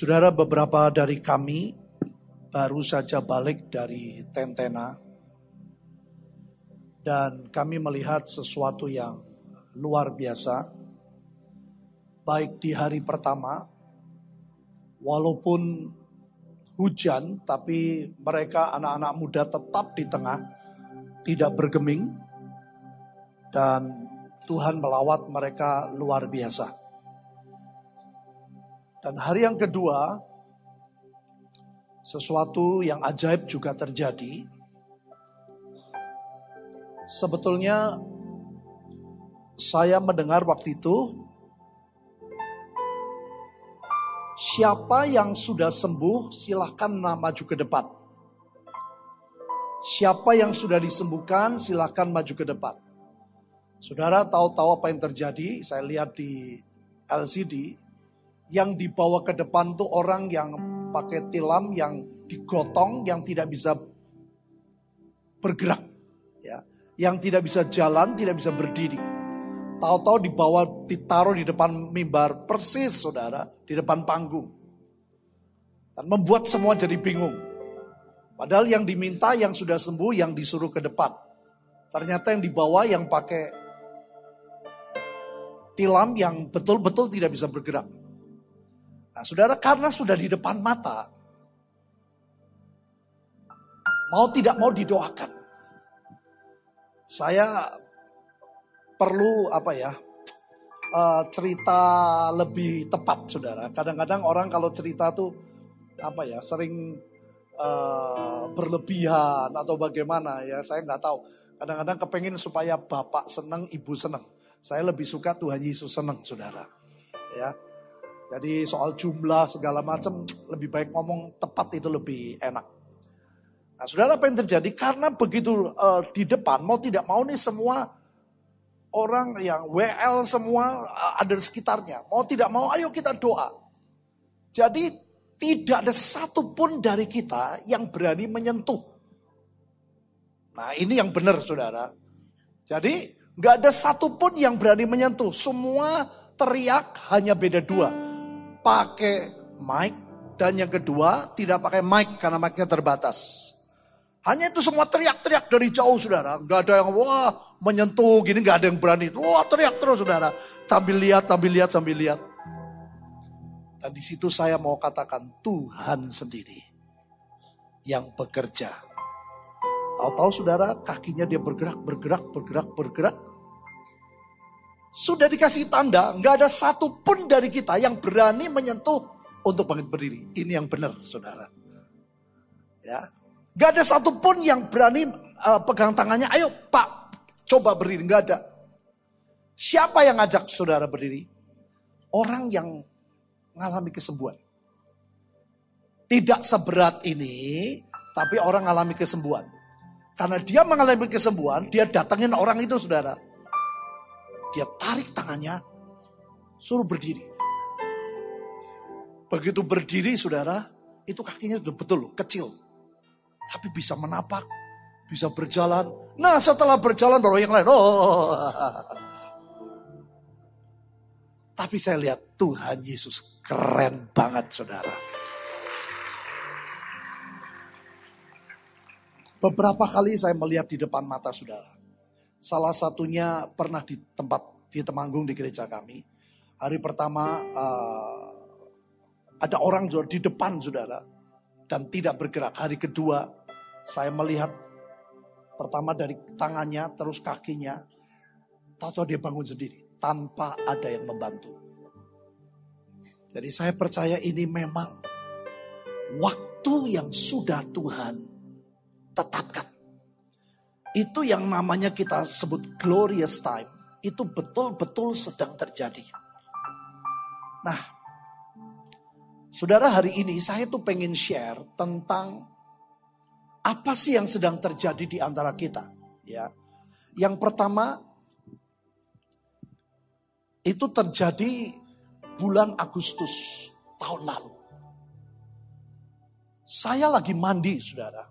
Saudara beberapa dari kami baru saja balik dari Tentena dan kami melihat sesuatu yang luar biasa. Baik di hari pertama, walaupun hujan, tapi mereka anak-anak muda tetap di tengah, tidak bergeming, dan Tuhan melawat mereka luar biasa. Dan hari yang kedua, sesuatu yang ajaib juga terjadi. Sebetulnya saya mendengar waktu itu, siapa yang sudah sembuh silahkan maju ke depan. Siapa yang sudah disembuhkan silahkan maju ke depan. Saudara tahu-tahu apa yang terjadi? Saya lihat di LCD, yang dibawa ke depan tuh orang yang pakai tilam yang digotong yang tidak bisa bergerak ya. Yang tidak bisa jalan tidak bisa berdiri. Tahu-tahu dibawa ditaruh di depan mimbar persis saudara di depan panggung. Dan membuat semua jadi bingung. Padahal yang diminta yang sudah sembuh yang disuruh ke depan. Ternyata yang dibawa yang pakai tilam yang betul-betul tidak bisa bergerak Nah, saudara, karena sudah di depan mata, mau tidak mau didoakan. Saya perlu apa ya? Uh, cerita lebih tepat, saudara. Kadang-kadang orang kalau cerita tuh apa ya, sering uh, berlebihan atau bagaimana ya, saya nggak tahu. Kadang-kadang kepengen supaya bapak senang, ibu senang. Saya lebih suka Tuhan Yesus senang, saudara. Ya, jadi soal jumlah segala macam lebih baik ngomong tepat itu lebih enak. Nah, saudara apa yang terjadi? Karena begitu uh, di depan mau tidak mau nih semua orang yang WL semua uh, ada di sekitarnya. Mau tidak mau ayo kita doa. Jadi tidak ada satupun dari kita yang berani menyentuh. Nah ini yang benar saudara. Jadi nggak ada satupun yang berani menyentuh. Semua teriak hanya beda dua pakai mic dan yang kedua tidak pakai mic karena mic-nya terbatas. Hanya itu semua teriak-teriak dari jauh saudara. Gak ada yang wah menyentuh gini gak ada yang berani. Wah teriak terus saudara. Sambil lihat, sambil lihat, sambil lihat. Dan di situ saya mau katakan Tuhan sendiri yang bekerja. Tahu-tahu saudara kakinya dia bergerak, bergerak, bergerak, bergerak. Sudah dikasih tanda, nggak ada satupun dari kita yang berani menyentuh untuk bangkit berdiri. Ini yang benar, saudara. Ya, nggak ada satupun yang berani uh, pegang tangannya. Ayo, Pak, coba berdiri. Nggak ada. Siapa yang ngajak saudara berdiri? Orang yang mengalami kesembuhan. Tidak seberat ini, tapi orang mengalami kesembuhan. Karena dia mengalami kesembuhan, dia datangin orang itu, saudara dia tarik tangannya, suruh berdiri. Begitu berdiri saudara, itu kakinya sudah betul loh, kecil. Tapi bisa menapak, bisa berjalan. Nah setelah berjalan baru yang lain. Oh. Tapi saya lihat Tuhan Yesus keren banget saudara. Beberapa kali saya melihat di depan mata saudara. Salah satunya pernah di tempat di Temanggung di gereja kami. Hari pertama uh, ada orang di depan saudara dan tidak bergerak. Hari kedua saya melihat pertama dari tangannya terus kakinya. Tahu dia bangun sendiri tanpa ada yang membantu. Jadi saya percaya ini memang waktu yang sudah Tuhan tetapkan itu yang namanya kita sebut glorious time. Itu betul-betul sedang terjadi. Nah, saudara hari ini saya tuh pengen share tentang apa sih yang sedang terjadi di antara kita. Ya, yang pertama itu terjadi bulan Agustus tahun lalu. Saya lagi mandi, saudara.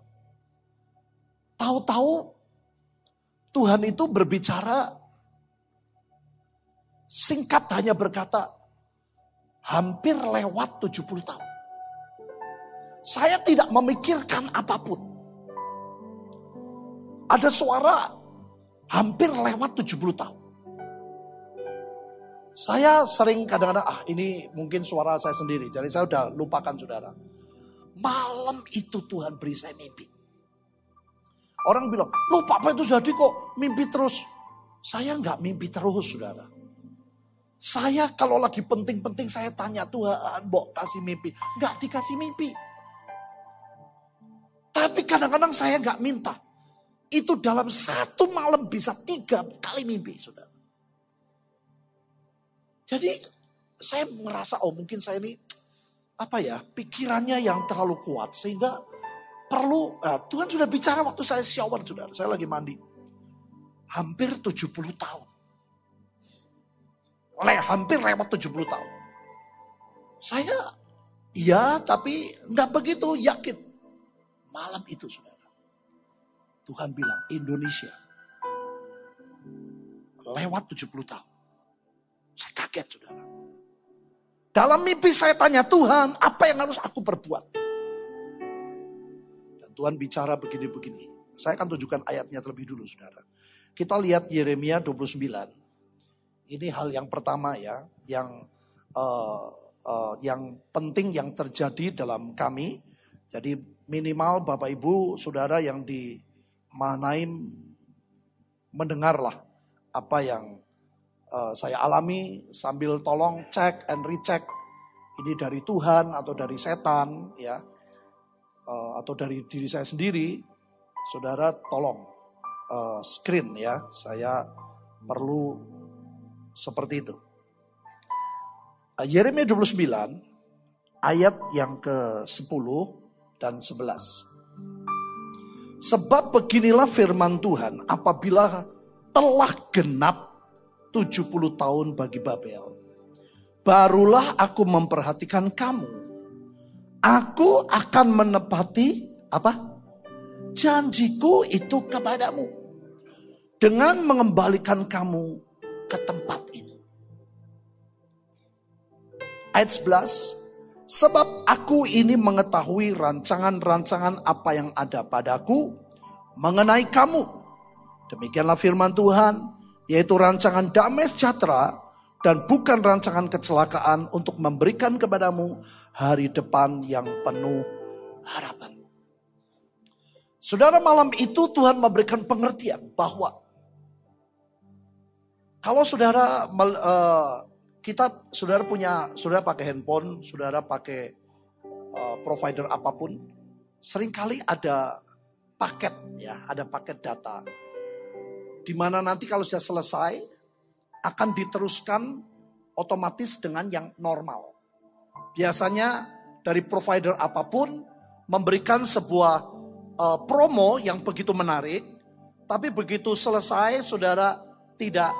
Tahu-tahu Tuhan itu berbicara singkat hanya berkata hampir lewat 70 tahun. Saya tidak memikirkan apa pun. Ada suara hampir lewat 70 tahun. Saya sering kadang-kadang, ah ini mungkin suara saya sendiri. Jadi saya udah lupakan saudara. Malam itu Tuhan beri saya mimpi. Orang bilang, loh papa itu jadi kok mimpi terus. Saya nggak mimpi terus saudara. Saya kalau lagi penting-penting saya tanya Tuhan, Mbok kasih mimpi. Nggak dikasih mimpi. Tapi kadang-kadang saya nggak minta. Itu dalam satu malam bisa tiga kali mimpi, saudara. Jadi saya merasa oh mungkin saya ini apa ya pikirannya yang terlalu kuat sehingga perlu eh, Tuhan sudah bicara waktu saya shower saudara. Saya lagi mandi. Hampir 70 tahun. Le, hampir lewat 70 tahun. Saya iya tapi nggak begitu yakin. Malam itu saudara Tuhan bilang Indonesia lewat 70 tahun. Saya kaget saudara. Dalam mimpi saya tanya Tuhan, apa yang harus aku perbuat? Tuhan bicara begini-begini. Saya akan tunjukkan ayatnya terlebih dulu saudara. Kita lihat Yeremia 29. Ini hal yang pertama ya, yang uh, uh, yang penting yang terjadi dalam kami. Jadi minimal Bapak Ibu Saudara yang di Mahanaim mendengarlah apa yang uh, saya alami sambil tolong cek and recheck ini dari Tuhan atau dari setan ya uh, atau dari diri saya sendiri saudara tolong uh, screen ya saya perlu seperti itu uh, Yeremia 29 ayat yang ke 10 dan 11 Sebab beginilah firman Tuhan apabila telah genap 70 tahun bagi Babel. Barulah aku memperhatikan kamu. Aku akan menepati apa? Janjiku itu kepadamu. Dengan mengembalikan kamu ke tempat ini. Ayat 11. Sebab aku ini mengetahui rancangan-rancangan apa yang ada padaku mengenai kamu. Demikianlah firman Tuhan yaitu rancangan damai sejahtera dan bukan rancangan kecelakaan untuk memberikan kepadamu hari depan yang penuh harapan. Saudara malam itu Tuhan memberikan pengertian bahwa kalau saudara uh, kita saudara punya saudara pakai handphone, saudara pakai uh, provider apa pun, sering kali ada paket ya, ada paket data di mana nanti kalau sudah selesai akan diteruskan otomatis dengan yang normal. Biasanya dari provider apa pun memberikan sebuah uh, promo yang begitu menarik, tapi begitu selesai saudara tidak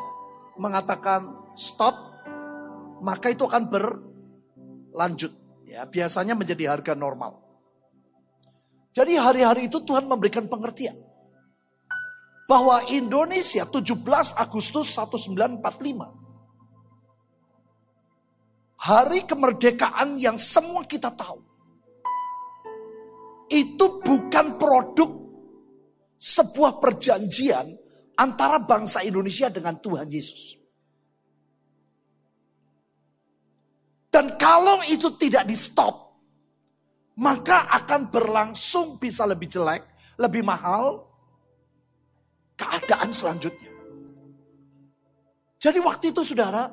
mengatakan stop, maka itu akan berlanjut. Ya, biasanya menjadi harga normal. Jadi hari-hari itu Tuhan memberikan pengertian bahwa Indonesia 17 Agustus 1945 hari kemerdekaan yang semua kita tahu itu bukan produk sebuah perjanjian antara bangsa Indonesia dengan Tuhan Yesus. Dan kalau itu tidak di stop, maka akan berlangsung bisa lebih jelek, lebih mahal, keadaan selanjutnya. Jadi waktu itu saudara,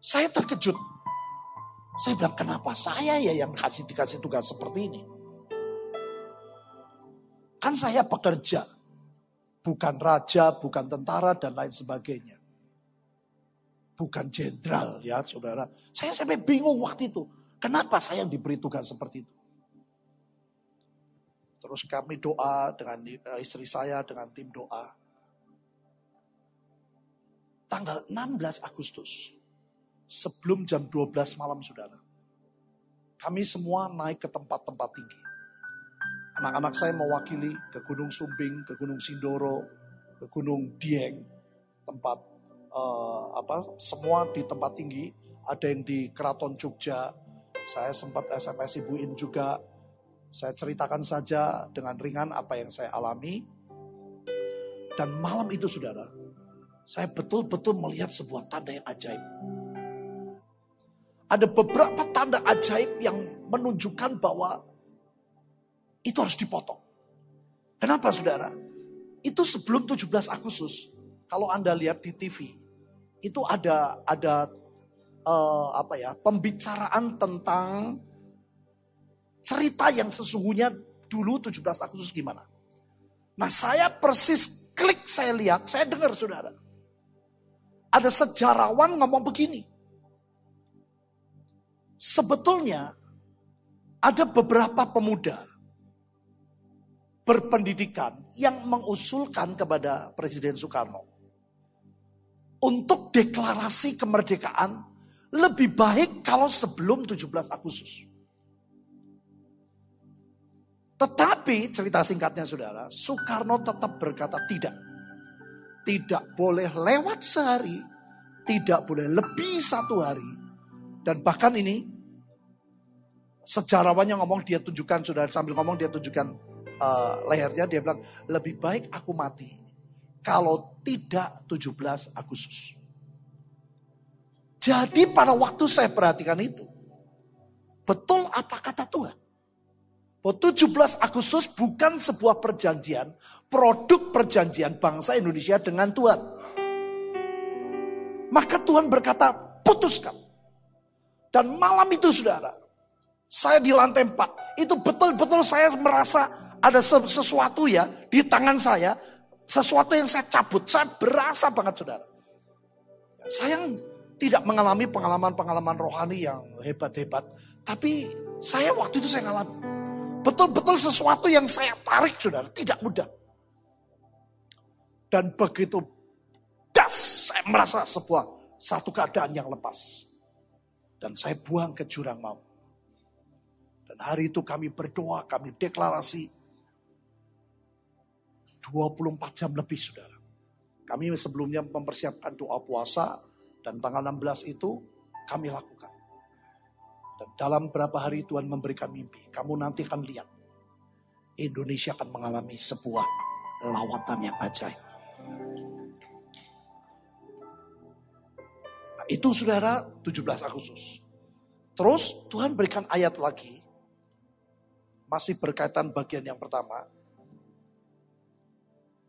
saya terkejut. Saya bilang, kenapa saya ya yang kasih dikasih tugas seperti ini? Kan saya pekerja, bukan raja, bukan tentara, dan lain sebagainya. Bukan jenderal ya saudara. Saya sampai bingung waktu itu. Kenapa saya yang diberi tugas seperti itu? Terus kami doa dengan eh, istri saya, dengan tim doa tanggal 16 Agustus. Sebelum jam 12 malam saudara. Kami semua naik ke tempat-tempat tinggi. Anak-anak saya mewakili ke Gunung Sumbing, ke Gunung Sindoro, ke Gunung Dieng, tempat uh, apa semua di tempat tinggi. Ada yang di Keraton Jogja. Saya sempat SMS ibuin juga Saya ceritakan saja dengan ringan apa yang saya alami. Dan malam itu saudara, saya betul-betul melihat sebuah tanda yang ajaib. Ada beberapa tanda ajaib yang menunjukkan bahwa itu harus dipotong. Kenapa saudara? Itu sebelum 17 Agustus, kalau Anda lihat di TV, itu ada ada uh, apa ya pembicaraan tentang cerita yang sesungguhnya dulu 17 Agustus gimana. Nah saya persis klik saya lihat, saya dengar saudara. Ada sejarawan ngomong begini. Sebetulnya ada beberapa pemuda berpendidikan yang mengusulkan kepada Presiden Soekarno untuk deklarasi kemerdekaan lebih baik kalau sebelum 17 Agustus. Tetapi cerita singkatnya saudara, Soekarno tetap berkata tidak. Tidak boleh lewat sehari, tidak boleh lebih satu hari. Dan bahkan ini sejarawannya ngomong dia tunjukkan saudara sambil ngomong dia tunjukkan uh, lehernya dia bilang lebih baik aku mati kalau tidak 17 Agustus. Jadi pada waktu saya perhatikan itu, betul apa kata Tuhan? Bahwa 17 Agustus bukan sebuah perjanjian, produk perjanjian bangsa Indonesia dengan Tuhan. Maka Tuhan berkata, putuskan. Dan malam itu saudara, saya di lantai 4, itu betul-betul saya merasa ada sesuatu ya di tangan saya, sesuatu yang saya cabut, saya berasa banget saudara. Saya tidak mengalami pengalaman-pengalaman rohani yang hebat-hebat, tapi saya waktu itu saya ngalami. Betul-betul sesuatu yang saya tarik saudara, tidak mudah. Dan begitu das, saya merasa sebuah satu keadaan yang lepas. Dan saya buang ke jurang maut. Dan hari itu kami berdoa, kami deklarasi, 24 jam lebih saudara. Kami sebelumnya mempersiapkan doa puasa dan tanggal 16 itu kami lakukan. Dalam berapa hari Tuhan memberikan mimpi. Kamu nanti akan lihat. Indonesia akan mengalami sebuah lawatan yang ajaib. Nah, itu saudara 17 Agustus. Terus Tuhan berikan ayat lagi. Masih berkaitan bagian yang pertama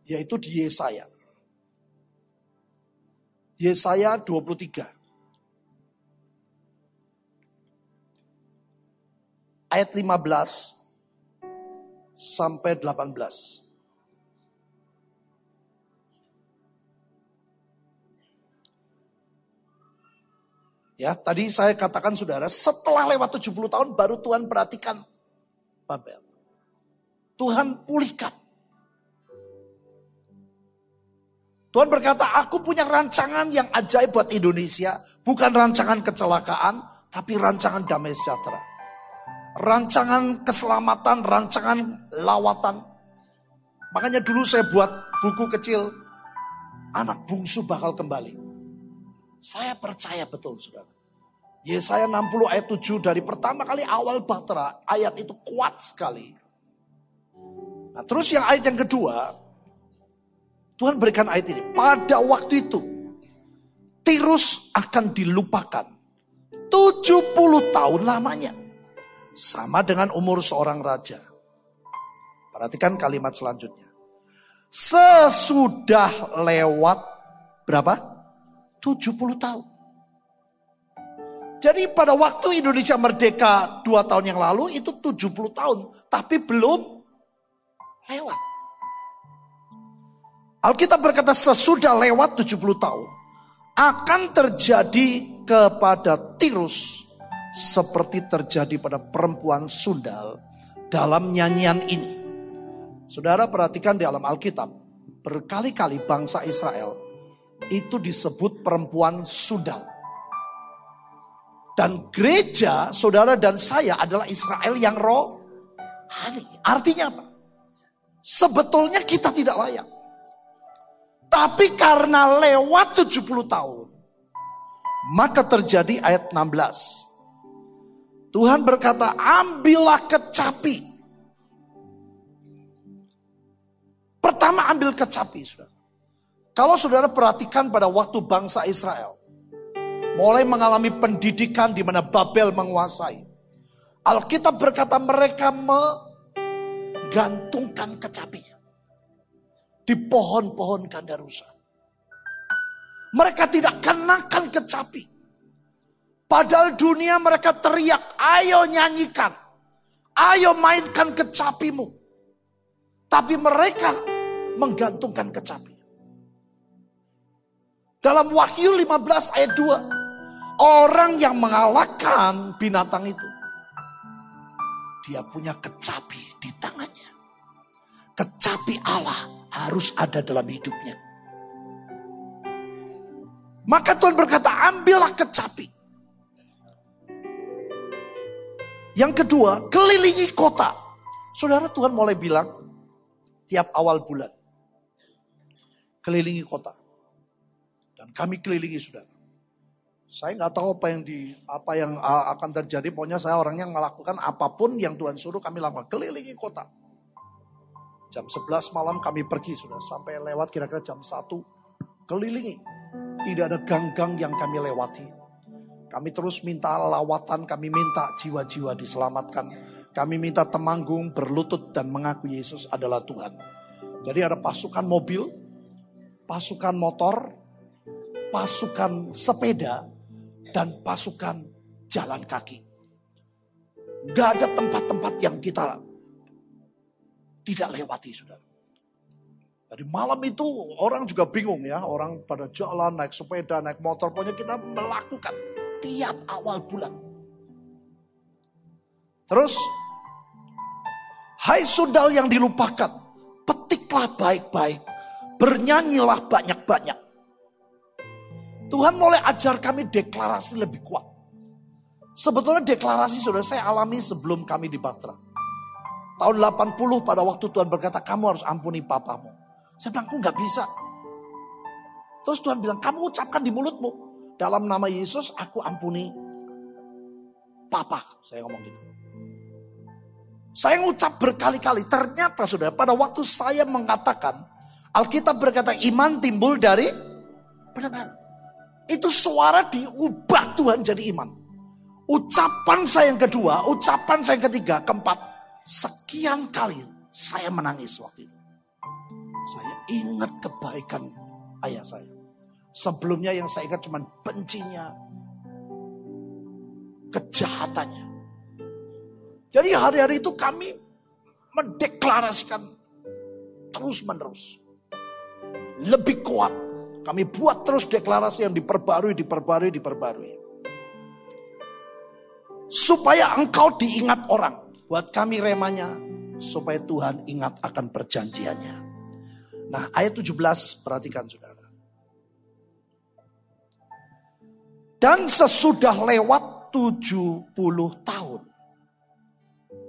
yaitu di Yesaya. Yesaya 23. Ayat 15 sampai 18. Ya, tadi saya katakan saudara, setelah lewat 70 tahun baru Tuhan perhatikan Babel. Tuhan pulihkan. Tuhan berkata, aku punya rancangan yang ajaib buat Indonesia. Bukan rancangan kecelakaan, tapi rancangan damai sejahtera. Rancangan keselamatan, rancangan lawatan. Makanya dulu saya buat buku kecil, anak bungsu bakal kembali. Saya percaya betul saudara. Yesaya 60 ayat 7 dari pertama kali awal Batra, ayat itu kuat sekali. Nah terus yang ayat yang kedua, Tuhan berikan ayat ini. Pada waktu itu, Tirus akan dilupakan. 70 tahun lamanya. Sama dengan umur seorang raja. Perhatikan kalimat selanjutnya. Sesudah lewat berapa? 70 tahun. Jadi pada waktu Indonesia merdeka dua tahun yang lalu itu 70 tahun. Tapi belum lewat. Alkitab berkata sesudah lewat 70 tahun akan terjadi kepada Tirus seperti terjadi pada perempuan sundal dalam nyanyian ini. Saudara perhatikan di dalam Alkitab, berkali-kali bangsa Israel itu disebut perempuan sundal. Dan gereja, saudara dan saya adalah Israel yang rohani. Artinya apa? Sebetulnya kita tidak layak. Tapi karena lewat 70 tahun, maka terjadi ayat 16. Tuhan berkata, ambillah kecapi. Pertama ambil kecapi, saudara. Kalau saudara perhatikan pada waktu bangsa Israel, mulai mengalami pendidikan di mana Babel menguasai. Alkitab berkata mereka menggantungkan kecapinya di pohon-pohon kandarusa. Mereka tidak kenakan kecapi. Padahal dunia mereka teriak, ayo nyanyikan. Ayo mainkan kecapimu. Tapi mereka menggantungkan kecapi. Dalam Wahyu 15 ayat 2. Orang yang mengalahkan binatang itu. Dia punya kecapi di tangannya. Kecapi Allah harus ada dalam hidupnya. Maka Tuhan berkata, ambillah kecapi. Yang kedua, kelilingi kota. Saudara Tuhan mulai bilang, tiap awal bulan. Kelilingi kota. Dan kami kelilingi saudara. Saya nggak tahu apa yang di apa yang akan terjadi. Pokoknya saya orang yang melakukan apa pun yang Tuhan suruh kami lakukan. Kelilingi kota. Jam 11 malam kami pergi sudah sampai lewat kira-kira jam 1 kelilingi. Tidak ada gang-gang yang kami lewati. Kami terus minta lawatan, kami minta jiwa-jiwa diselamatkan. Kami minta temanggung, berlutut dan mengaku Yesus adalah Tuhan. Jadi ada pasukan mobil, pasukan motor, pasukan sepeda, dan pasukan jalan kaki. Gak ada tempat-tempat yang kita tidak lewati, saudara. Jadi malam itu orang juga bingung ya, orang pada jalan, naik sepeda, naik motor, pokoknya kita melakukan tiap awal bulan. Terus, hai sudal yang dilupakan, petiklah baik-baik, bernyanyilah banyak-banyak. Tuhan mulai ajar kami deklarasi lebih kuat. Sebetulnya deklarasi sudah saya alami sebelum kami di Batra. Tahun 80 pada waktu Tuhan berkata, kamu harus ampuni papamu. Saya bilang, aku nggak bisa. Terus Tuhan bilang, kamu ucapkan di mulutmu. Dalam nama Yesus, aku ampuni papa. Saya ngomong gitu. Saya ngucap berkali-kali. Ternyata sudah pada waktu saya mengatakan, Alkitab berkata iman timbul dari pendengar. Itu suara diubah Tuhan jadi iman. Ucapan saya yang kedua, ucapan saya yang ketiga, keempat, Sekian kali saya menangis waktu itu. Saya ingat kebaikan ayah saya. Sebelumnya yang saya ingat cuma bencinya, kejahatannya. Jadi hari-hari itu kami mendeklarasikan terus menerus. Lebih kuat. Kami buat terus deklarasi yang diperbarui, diperbarui, diperbarui. Supaya engkau diingat orang. Buat kami remanya supaya Tuhan ingat akan perjanjiannya. Nah ayat 17 perhatikan saudara. Dan sesudah lewat 70 tahun.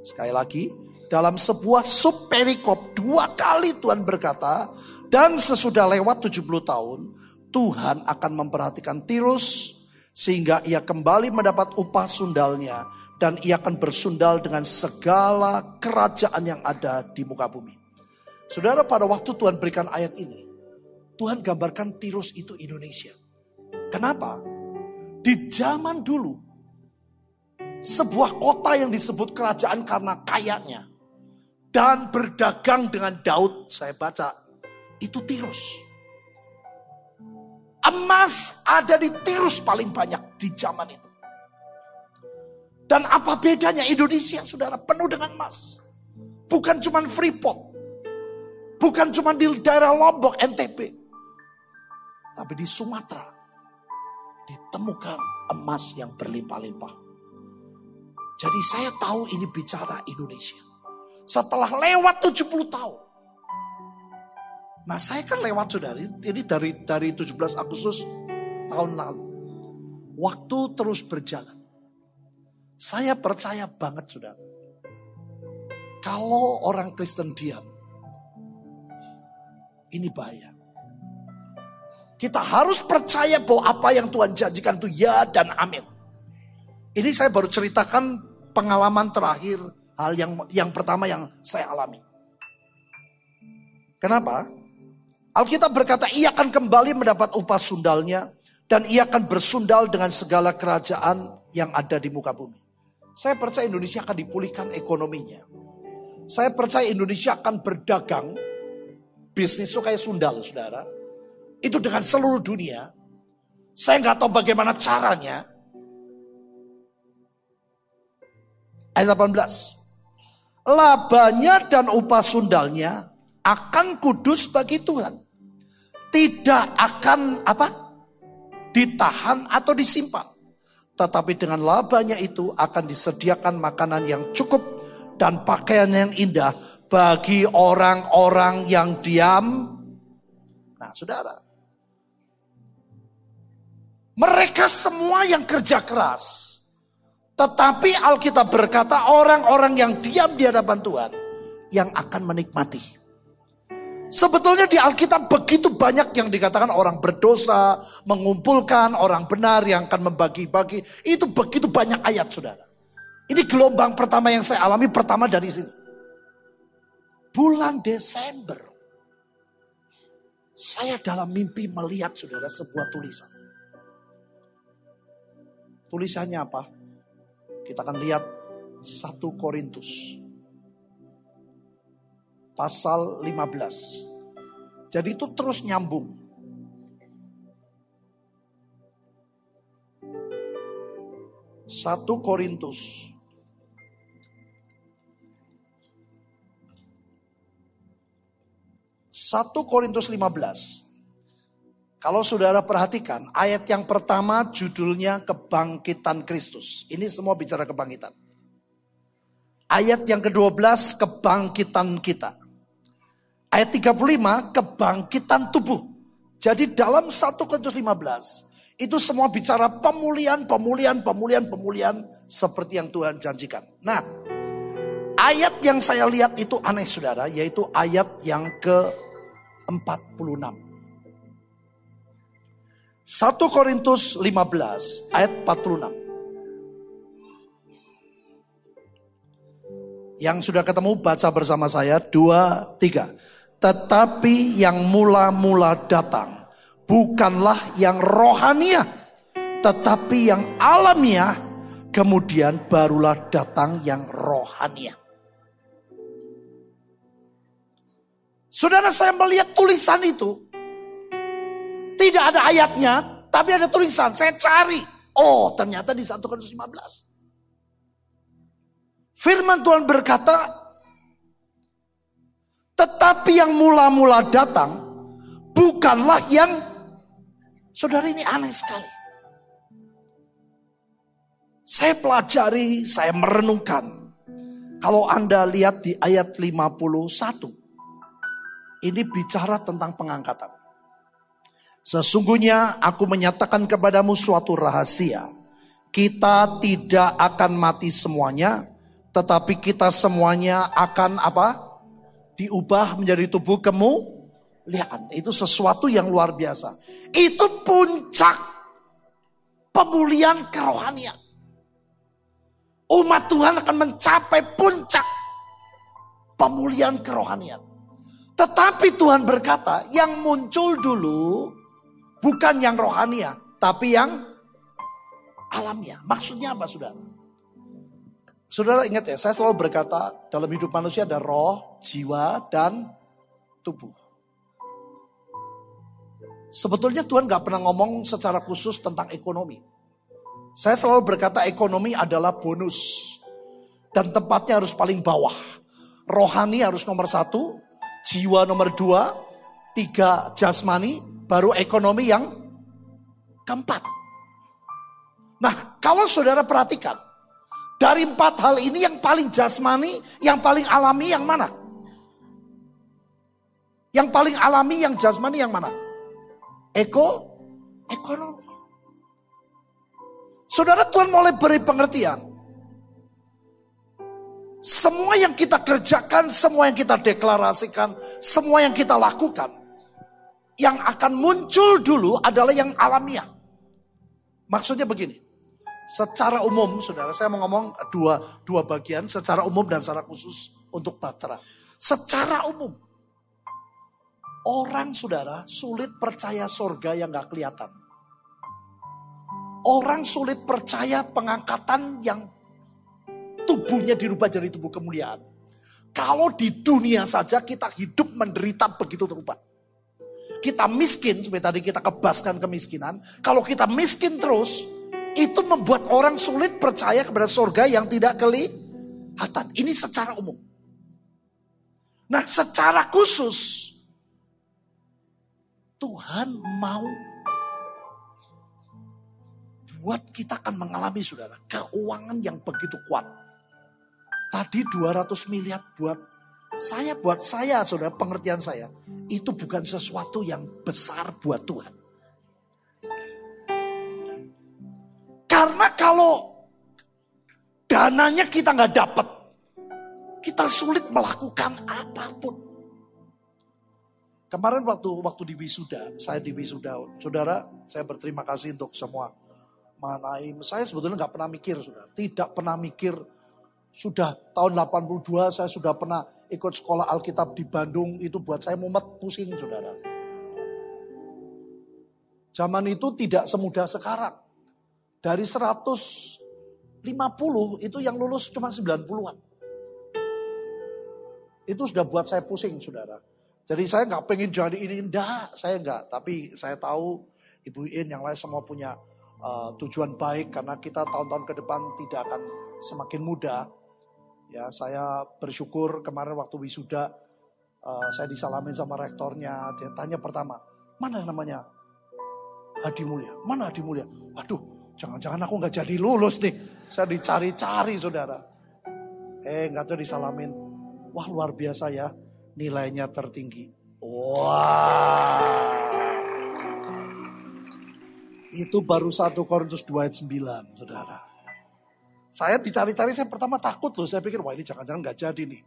Sekali lagi, dalam sebuah sub perikop dua kali Tuhan berkata, dan sesudah lewat 70 tahun, Tuhan akan memperhatikan Tirus sehingga ia kembali mendapat upah sundalnya dan ia akan bersundal dengan segala kerajaan yang ada di muka bumi. Saudara pada waktu Tuhan berikan ayat ini, Tuhan gambarkan Tirus itu Indonesia. Kenapa? Di zaman dulu, sebuah kota yang disebut kerajaan karena kayanya dan berdagang dengan Daud, saya baca, itu Tirus. Emas ada di Tirus paling banyak di zaman itu. Dan apa bedanya Indonesia, saudara, penuh dengan emas. Bukan cuma Freeport. Bukan cuma di daerah Lombok, NTB. Tapi di Sumatera ditemukan emas yang berlimpah-limpah. Jadi saya tahu ini bicara Indonesia. Setelah lewat 70 tahun. Nah saya kan lewat saudara, ini dari dari 17 Agustus tahun lalu. Waktu terus berjalan. Saya percaya banget saudara. Kalau orang Kristen diam, ini bahaya. Kita harus percaya bahwa apa yang Tuhan janjikan itu ya dan amin. Ini saya baru ceritakan pengalaman terakhir, hal yang yang pertama yang saya alami. Kenapa? Alkitab berkata ia akan kembali mendapat upah sundalnya dan ia akan bersundal dengan segala kerajaan yang ada di muka bumi. Saya percaya Indonesia akan dipulihkan ekonominya. Saya percaya Indonesia akan berdagang. Bisnis itu kayak sundal, saudara. Itu dengan seluruh dunia. Saya nggak tahu bagaimana caranya. Ayat 18. Labanya dan upah sundalnya akan kudus bagi Tuhan. Tidak akan apa? Ditahan atau disimpan. Tetapi dengan labanya itu akan disediakan makanan yang cukup dan pakaian yang indah bagi orang-orang yang diam. Nah, saudara. Mereka semua yang kerja keras. Tetapi Alkitab berkata orang-orang yang diam di hadapan Tuhan yang akan menikmati. Sebetulnya di Alkitab begitu banyak yang dikatakan orang berdosa, mengumpulkan orang benar yang akan membagi-bagi. Itu begitu banyak ayat saudara. Ini gelombang pertama yang saya alami pertama dari sini. Bulan Desember. Saya dalam mimpi melihat saudara sebuah tulisan. Tulisannya apa? Kita akan lihat 1 Korintus pasal 15. Jadi itu terus nyambung. Satu Korintus Satu Korintus 15. Kalau saudara perhatikan, ayat yang pertama judulnya kebangkitan Kristus. Ini semua bicara kebangkitan. Ayat yang ke-12 kebangkitan kita. Ayat 35 kebangkitan tubuh. Jadi dalam 1 Korintus 15 itu semua bicara pemulihan, pemulihan, pemulihan, pemulihan seperti yang Tuhan janjikan. Nah, ayat yang saya lihat itu aneh saudara, yaitu ayat yang ke-46. 1 Korintus 15 ayat 46. Yang sudah ketemu baca bersama saya, dua, tiga. Tetapi yang mula-mula datang bukanlah yang rohania, tetapi yang alamiah, kemudian barulah datang yang rohania. Saudara saya melihat tulisan itu. Tidak ada ayatnya, tapi ada tulisan. Saya cari. Oh ternyata di 1 Korintus 15. Firman Tuhan berkata, tetapi yang mula-mula datang bukanlah yang saudara ini aneh sekali. Saya pelajari, saya merenungkan. Kalau Anda lihat di ayat 51. Ini bicara tentang pengangkatan. Sesungguhnya aku menyatakan kepadamu suatu rahasia. Kita tidak akan mati semuanya, tetapi kita semuanya akan apa? diubah menjadi tubuh kemuliaan. Itu sesuatu yang luar biasa. Itu puncak pemulihan kerohanian. Umat Tuhan akan mencapai puncak pemulihan kerohanian. Tetapi Tuhan berkata, yang muncul dulu bukan yang rohania, tapi yang alamiah. Maksudnya apa saudara? Saudara ingat ya, saya selalu berkata dalam hidup manusia ada roh, jiwa, dan tubuh. Sebetulnya Tuhan gak pernah ngomong secara khusus tentang ekonomi. Saya selalu berkata ekonomi adalah bonus. Dan tempatnya harus paling bawah. Rohani harus nomor satu, jiwa nomor dua, tiga jasmani, baru ekonomi yang keempat. Nah kalau saudara perhatikan, dari empat hal ini yang paling jasmani, yang paling alami yang mana? Yang paling alami, yang jasmani yang mana? Eko, ekonomi. Saudara Tuhan mulai beri pengertian. Semua yang kita kerjakan, semua yang kita deklarasikan, semua yang kita lakukan. Yang akan muncul dulu adalah yang alamiah. Maksudnya begini. Secara umum, saudara, saya mau ngomong dua, dua bagian, secara umum dan secara khusus untuk Batra. Secara umum, Orang saudara sulit percaya surga yang gak kelihatan. Orang sulit percaya pengangkatan yang tubuhnya dirubah jadi tubuh kemuliaan. Kalau di dunia saja kita hidup menderita begitu terupa. Kita miskin, seperti tadi kita kebaskan kemiskinan. Kalau kita miskin terus, itu membuat orang sulit percaya kepada surga yang tidak kelihatan. Ini secara umum. Nah secara khusus, Tuhan mau buat kita akan mengalami saudara keuangan yang begitu kuat. Tadi 200 miliar buat saya buat saya saudara pengertian saya itu bukan sesuatu yang besar buat Tuhan. Karena kalau dananya kita nggak dapat, kita sulit melakukan apa pun. Kemarin waktu waktu di wisuda, saya di wisuda, saudara, saya berterima kasih untuk semua mengenai saya sebetulnya nggak pernah mikir, saudara, tidak pernah mikir. Sudah tahun 82 saya sudah pernah ikut sekolah Alkitab di Bandung itu buat saya mumet pusing, saudara. Zaman itu tidak semudah sekarang. Dari 150 itu yang lulus cuma 90-an. Itu sudah buat saya pusing, saudara. Jadi saya nggak pengen jadi ini, enggak, saya nggak. Tapi saya tahu Ibu In yang lain semua punya uh, tujuan baik karena kita tahun-tahun ke depan tidak akan semakin muda. Ya, saya bersyukur kemarin waktu wisuda uh, saya disalamin sama rektornya. Dia tanya pertama, mana namanya Hadi Mulia? Mana Hadi Mulia? Aduh, jangan-jangan aku nggak jadi lulus nih. Saya dicari-cari saudara. Eh, nggak tahu disalamin. Wah luar biasa ya nilainya tertinggi. Wah. Itu baru satu Korintus 2 ayat 9, saudara. Saya dicari-cari, saya pertama takut loh. Saya pikir, wah ini jangan-jangan gak jadi nih.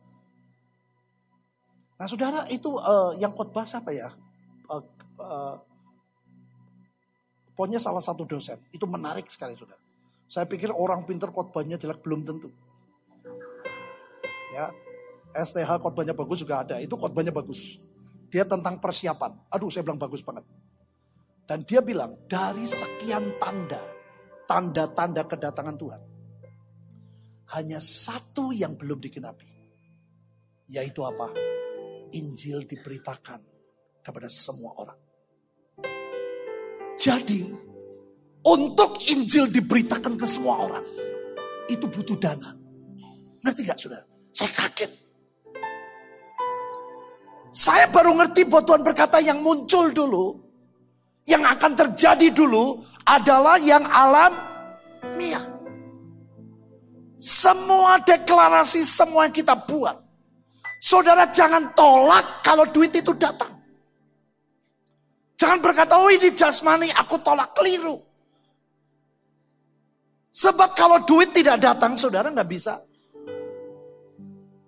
Nah saudara, itu uh, yang khotbah siapa ya? Uh, uh, pokoknya salah satu dosen. Itu menarik sekali, saudara. Saya pikir orang pinter khotbahnya jelek, belum tentu. Ya, STH khotbahnya bagus juga ada. Itu khotbahnya bagus. Dia tentang persiapan. Aduh saya bilang bagus banget. Dan dia bilang dari sekian tanda, tanda-tanda kedatangan Tuhan. Hanya satu yang belum digenapi. Yaitu apa? Injil diberitakan kepada semua orang. Jadi untuk Injil diberitakan ke semua orang. Itu butuh dana. Ngerti gak sudah? Saya kaget. Saya baru ngerti bahwa Tuhan berkata yang muncul dulu, yang akan terjadi dulu adalah yang alam mia. Semua deklarasi, semua yang kita buat. Saudara jangan tolak kalau duit itu datang. Jangan berkata, oh ini jasmani, aku tolak keliru. Sebab kalau duit tidak datang, saudara nggak bisa.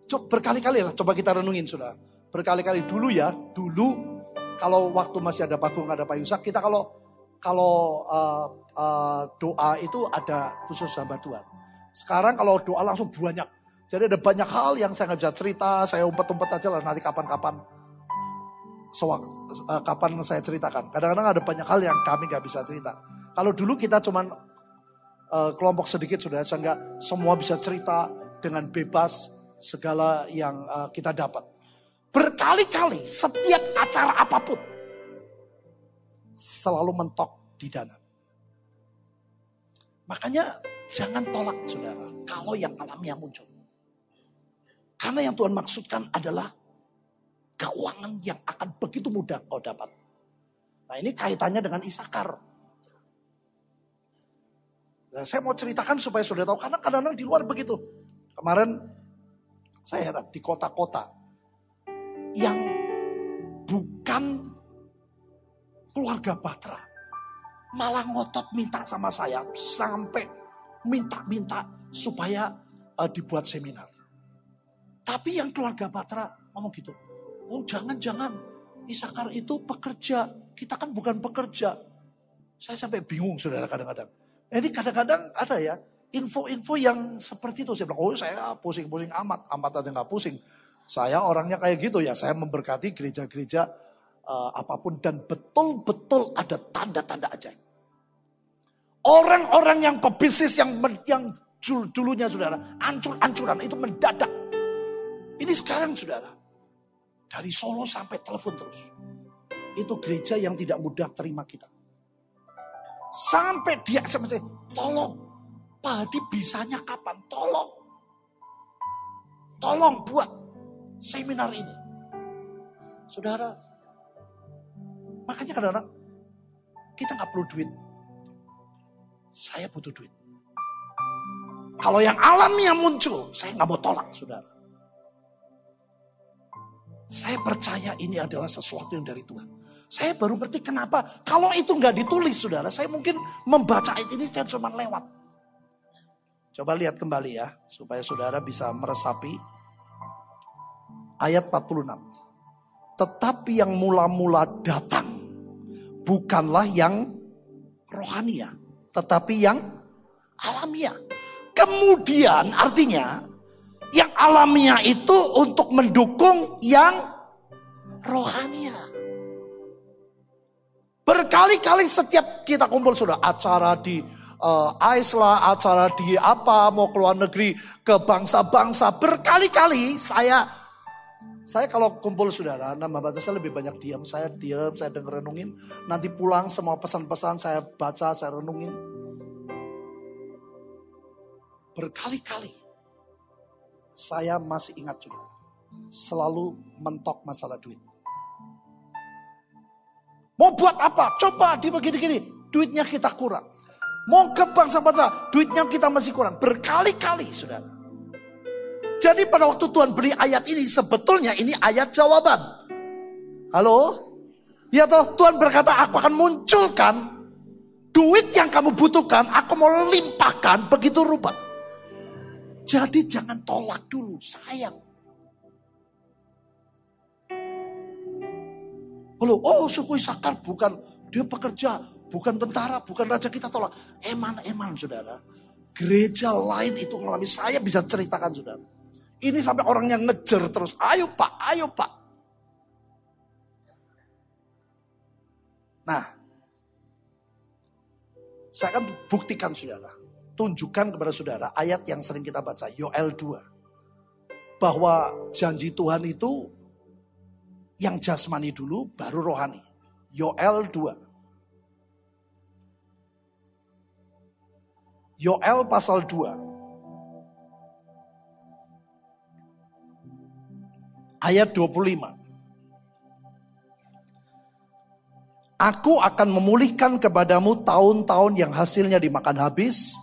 Coba berkali-kali lah, coba kita renungin saudara berkali-kali dulu ya, dulu kalau waktu masih ada Bagong, ada Pak Yusak, kita kalau kalau uh, uh, doa itu ada khusus hamba Tuhan. Sekarang kalau doa langsung banyak. Jadi ada banyak hal yang saya nggak bisa cerita, saya umpet-umpet aja lah nanti kapan-kapan sewak, uh, kapan saya ceritakan. Kadang-kadang ada banyak hal yang kami nggak bisa cerita. Kalau dulu kita cuman uh, kelompok sedikit sudah sehingga semua bisa cerita dengan bebas segala yang uh, kita dapat. Berkali-kali setiap acara apa pun selalu mentok di dana. Makanya jangan tolak saudara kalau yang alamiah muncul. Karena yang Tuhan maksudkan adalah keuangan yang akan begitu mudah kau dapat. Nah ini kaitannya dengan Isakar. Nah, saya mau ceritakan supaya saudara tahu karena kadang-kadang di luar begitu. Kemarin saya heran di kota-kota yang bukan keluarga Batra. Malah ngotot minta sama saya sampai minta-minta supaya uh, dibuat seminar. Tapi yang keluarga Batra ngomong gitu. Oh jangan-jangan Isakar itu pekerja. Kita kan bukan pekerja. Saya sampai bingung saudara kadang-kadang. Jadi kadang-kadang ada ya info-info yang seperti itu. Saya bilang, oh saya pusing-pusing amat. Amat aja nggak pusing. Saya orangnya kayak gitu ya, saya memberkati gereja-gereja uh, apa pun dan betul-betul ada tanda-tanda ajaib. Orang-orang yang pebisnis yang yang dulunya saudara ancur-ancuran itu mendadak. Ini sekarang saudara dari Solo sampai telepon terus. Itu gereja yang tidak mudah terima kita. Sampai dia sampai tolong Pak Hadi bisanya kapan? Tolong. Tolong buat seminar ini. Saudara, makanya kadang-kadang kita nggak perlu duit. Saya butuh duit. Kalau yang alami yang muncul, saya nggak mau tolak, saudara. Saya percaya ini adalah sesuatu yang dari Tuhan. Saya baru ngerti kenapa. Kalau itu nggak ditulis, saudara, saya mungkin membaca ayat ini saya cuma lewat. Coba lihat kembali ya, supaya saudara bisa meresapi ayat 46. Tetapi yang mula-mula datang bukanlah yang rohania, tetapi yang alamiah. Kemudian artinya yang alamiah itu untuk mendukung yang rohania. Berkali-kali setiap kita kumpul sudah acara di uh, AIS lah, acara di apa, mau keluar negeri ke bangsa-bangsa. Berkali-kali saya saya kalau kumpul saudara, nama baca saya lebih banyak diam. Saya diam, saya denger renungin. Nanti pulang semua pesan-pesan saya baca, saya renungin. Berkali-kali saya masih ingat juga. Selalu mentok masalah duit. Mau buat apa? Coba di begini-gini. Duitnya kita kurang. Mau ke bangsa-bangsa, duitnya kita masih kurang. Berkali-kali, saudara. Jadi pada waktu Tuhan beri ayat ini sebetulnya ini ayat jawaban. Halo? Ya toh Tuhan berkata aku akan munculkan duit yang kamu butuhkan, aku mau limpahkan begitu rupa. Jadi jangan tolak dulu, sayang. Halo, oh suku Isakar bukan dia pekerja, bukan tentara, bukan raja kita tolak. Eman-eman saudara. Gereja lain itu mengalami saya bisa ceritakan saudara. Ini sampai orang yang ngejar terus. Ayo pak, ayo pak. Nah, saya akan buktikan saudara. Tunjukkan kepada saudara ayat yang sering kita baca. Yoel 2. Bahwa janji Tuhan itu yang jasmani dulu baru rohani. Yoel 2. Yoel pasal 2. Ayat 25. Aku akan memulihkan kepadamu tahun-tahun yang hasilnya dimakan habis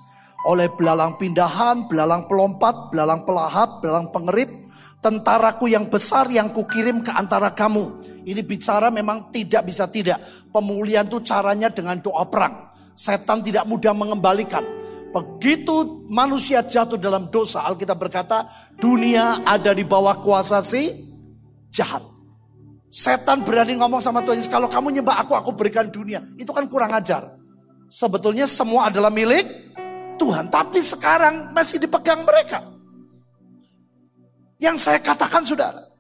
oleh belalang pindahan, belalang pelompat, belalang pelahap, belalang pengerip, tentaraku yang besar yang kukirim ke antara kamu. Ini bicara memang tidak bisa tidak. Pemulihan itu caranya dengan doa perang. Setan tidak mudah mengembalikan. Begitu manusia jatuh dalam dosa, Alkitab berkata, dunia ada di bawah kuasa si jahat. Setan berani ngomong sama Tuhan kalau kamu nyembah aku, aku berikan dunia. Itu kan kurang ajar. Sebetulnya semua adalah milik Tuhan. Tapi sekarang masih dipegang mereka. Yang saya katakan saudara.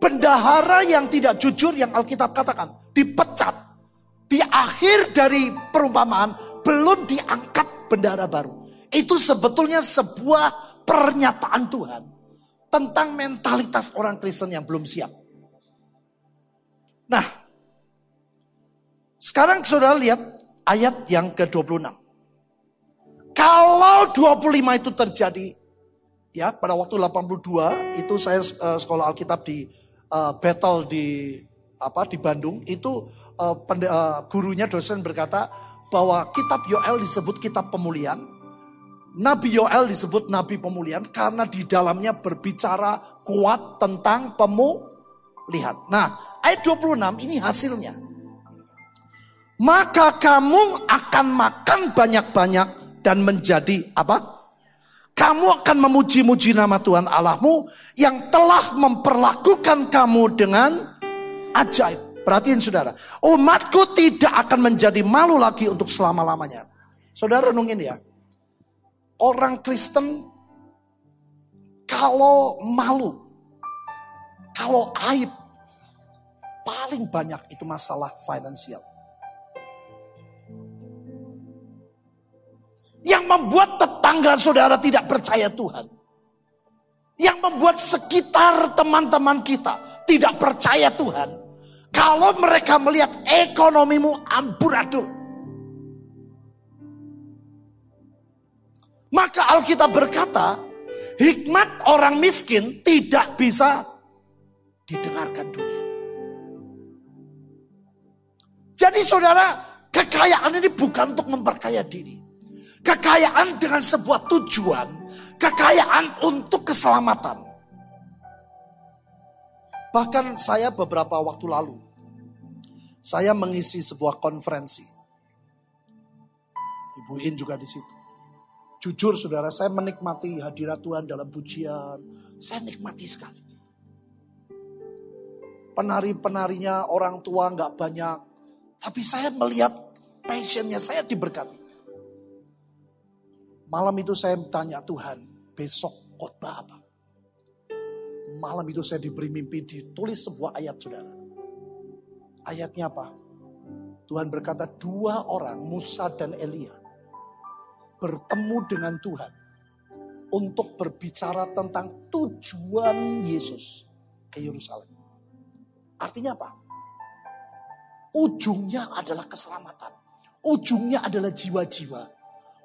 Bendahara yang tidak jujur yang Alkitab katakan. Dipecat. Di akhir dari perumpamaan belum diangkat bendahara baru. Itu sebetulnya sebuah pernyataan Tuhan tentang mentalitas orang Kristen yang belum siap. Nah, sekarang saudara lihat ayat yang ke-26. Kalau 25 itu terjadi, ya pada waktu 82 itu saya uh, sekolah Alkitab di uh, battle di apa di Bandung itu uh, pende, uh, gurunya dosen berkata bahwa kitab Yoel disebut kitab pemulihan Nabi Yoel disebut nabi pemulihan karena di dalamnya berbicara kuat tentang pemulihan. Nah, ayat 26 ini hasilnya. Maka kamu akan makan banyak-banyak dan menjadi apa? Kamu akan memuji-muji nama Tuhan Allahmu yang telah memperlakukan kamu dengan ajaib. Perhatiin saudara, umatku tidak akan menjadi malu lagi untuk selama-lamanya. Saudara renungin ya, orang Kristen kalau malu, kalau aib, paling banyak itu masalah finansial. Yang membuat tetangga saudara tidak percaya Tuhan. Yang membuat sekitar teman-teman kita tidak percaya Tuhan. Kalau mereka melihat ekonomimu amburadul. Maka Alkitab berkata, hikmat orang miskin tidak bisa didengarkan dunia. Jadi saudara, kekayaan ini bukan untuk memperkaya diri. Kekayaan dengan sebuah tujuan, kekayaan untuk keselamatan. Bahkan saya beberapa waktu lalu, saya mengisi sebuah konferensi. Ibu In juga di situ. Jujur saudara, saya menikmati hadirat Tuhan dalam pujian. Saya nikmati sekali. Penari-penarinya orang tua nggak banyak. Tapi saya melihat passionnya, saya diberkati. Malam itu saya tanya Tuhan, besok khotbah apa? Malam itu saya diberi mimpi ditulis sebuah ayat saudara. Ayatnya apa? Tuhan berkata dua orang Musa dan Elia bertemu dengan Tuhan untuk berbicara tentang tujuan Yesus ke Yerusalem. Artinya apa? Ujungnya adalah keselamatan. Ujungnya adalah jiwa-jiwa.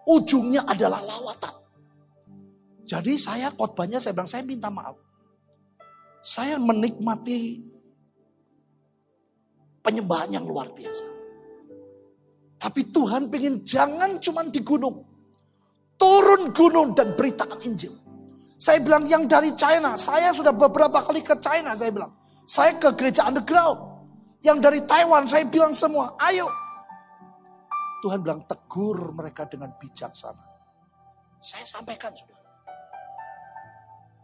Ujungnya adalah lawatan. Jadi saya khotbahnya saya bilang saya minta maaf. Saya menikmati penyembahan yang luar biasa. Tapi Tuhan pengen jangan cuma di gunung. Turun gunung dan beritakan Injil. Saya bilang yang dari China, saya sudah beberapa kali ke China, saya bilang. Saya ke gereja underground. Yang dari Taiwan, saya bilang semua, ayo. Tuhan bilang tegur mereka dengan bijaksana. Saya sampaikan sudah.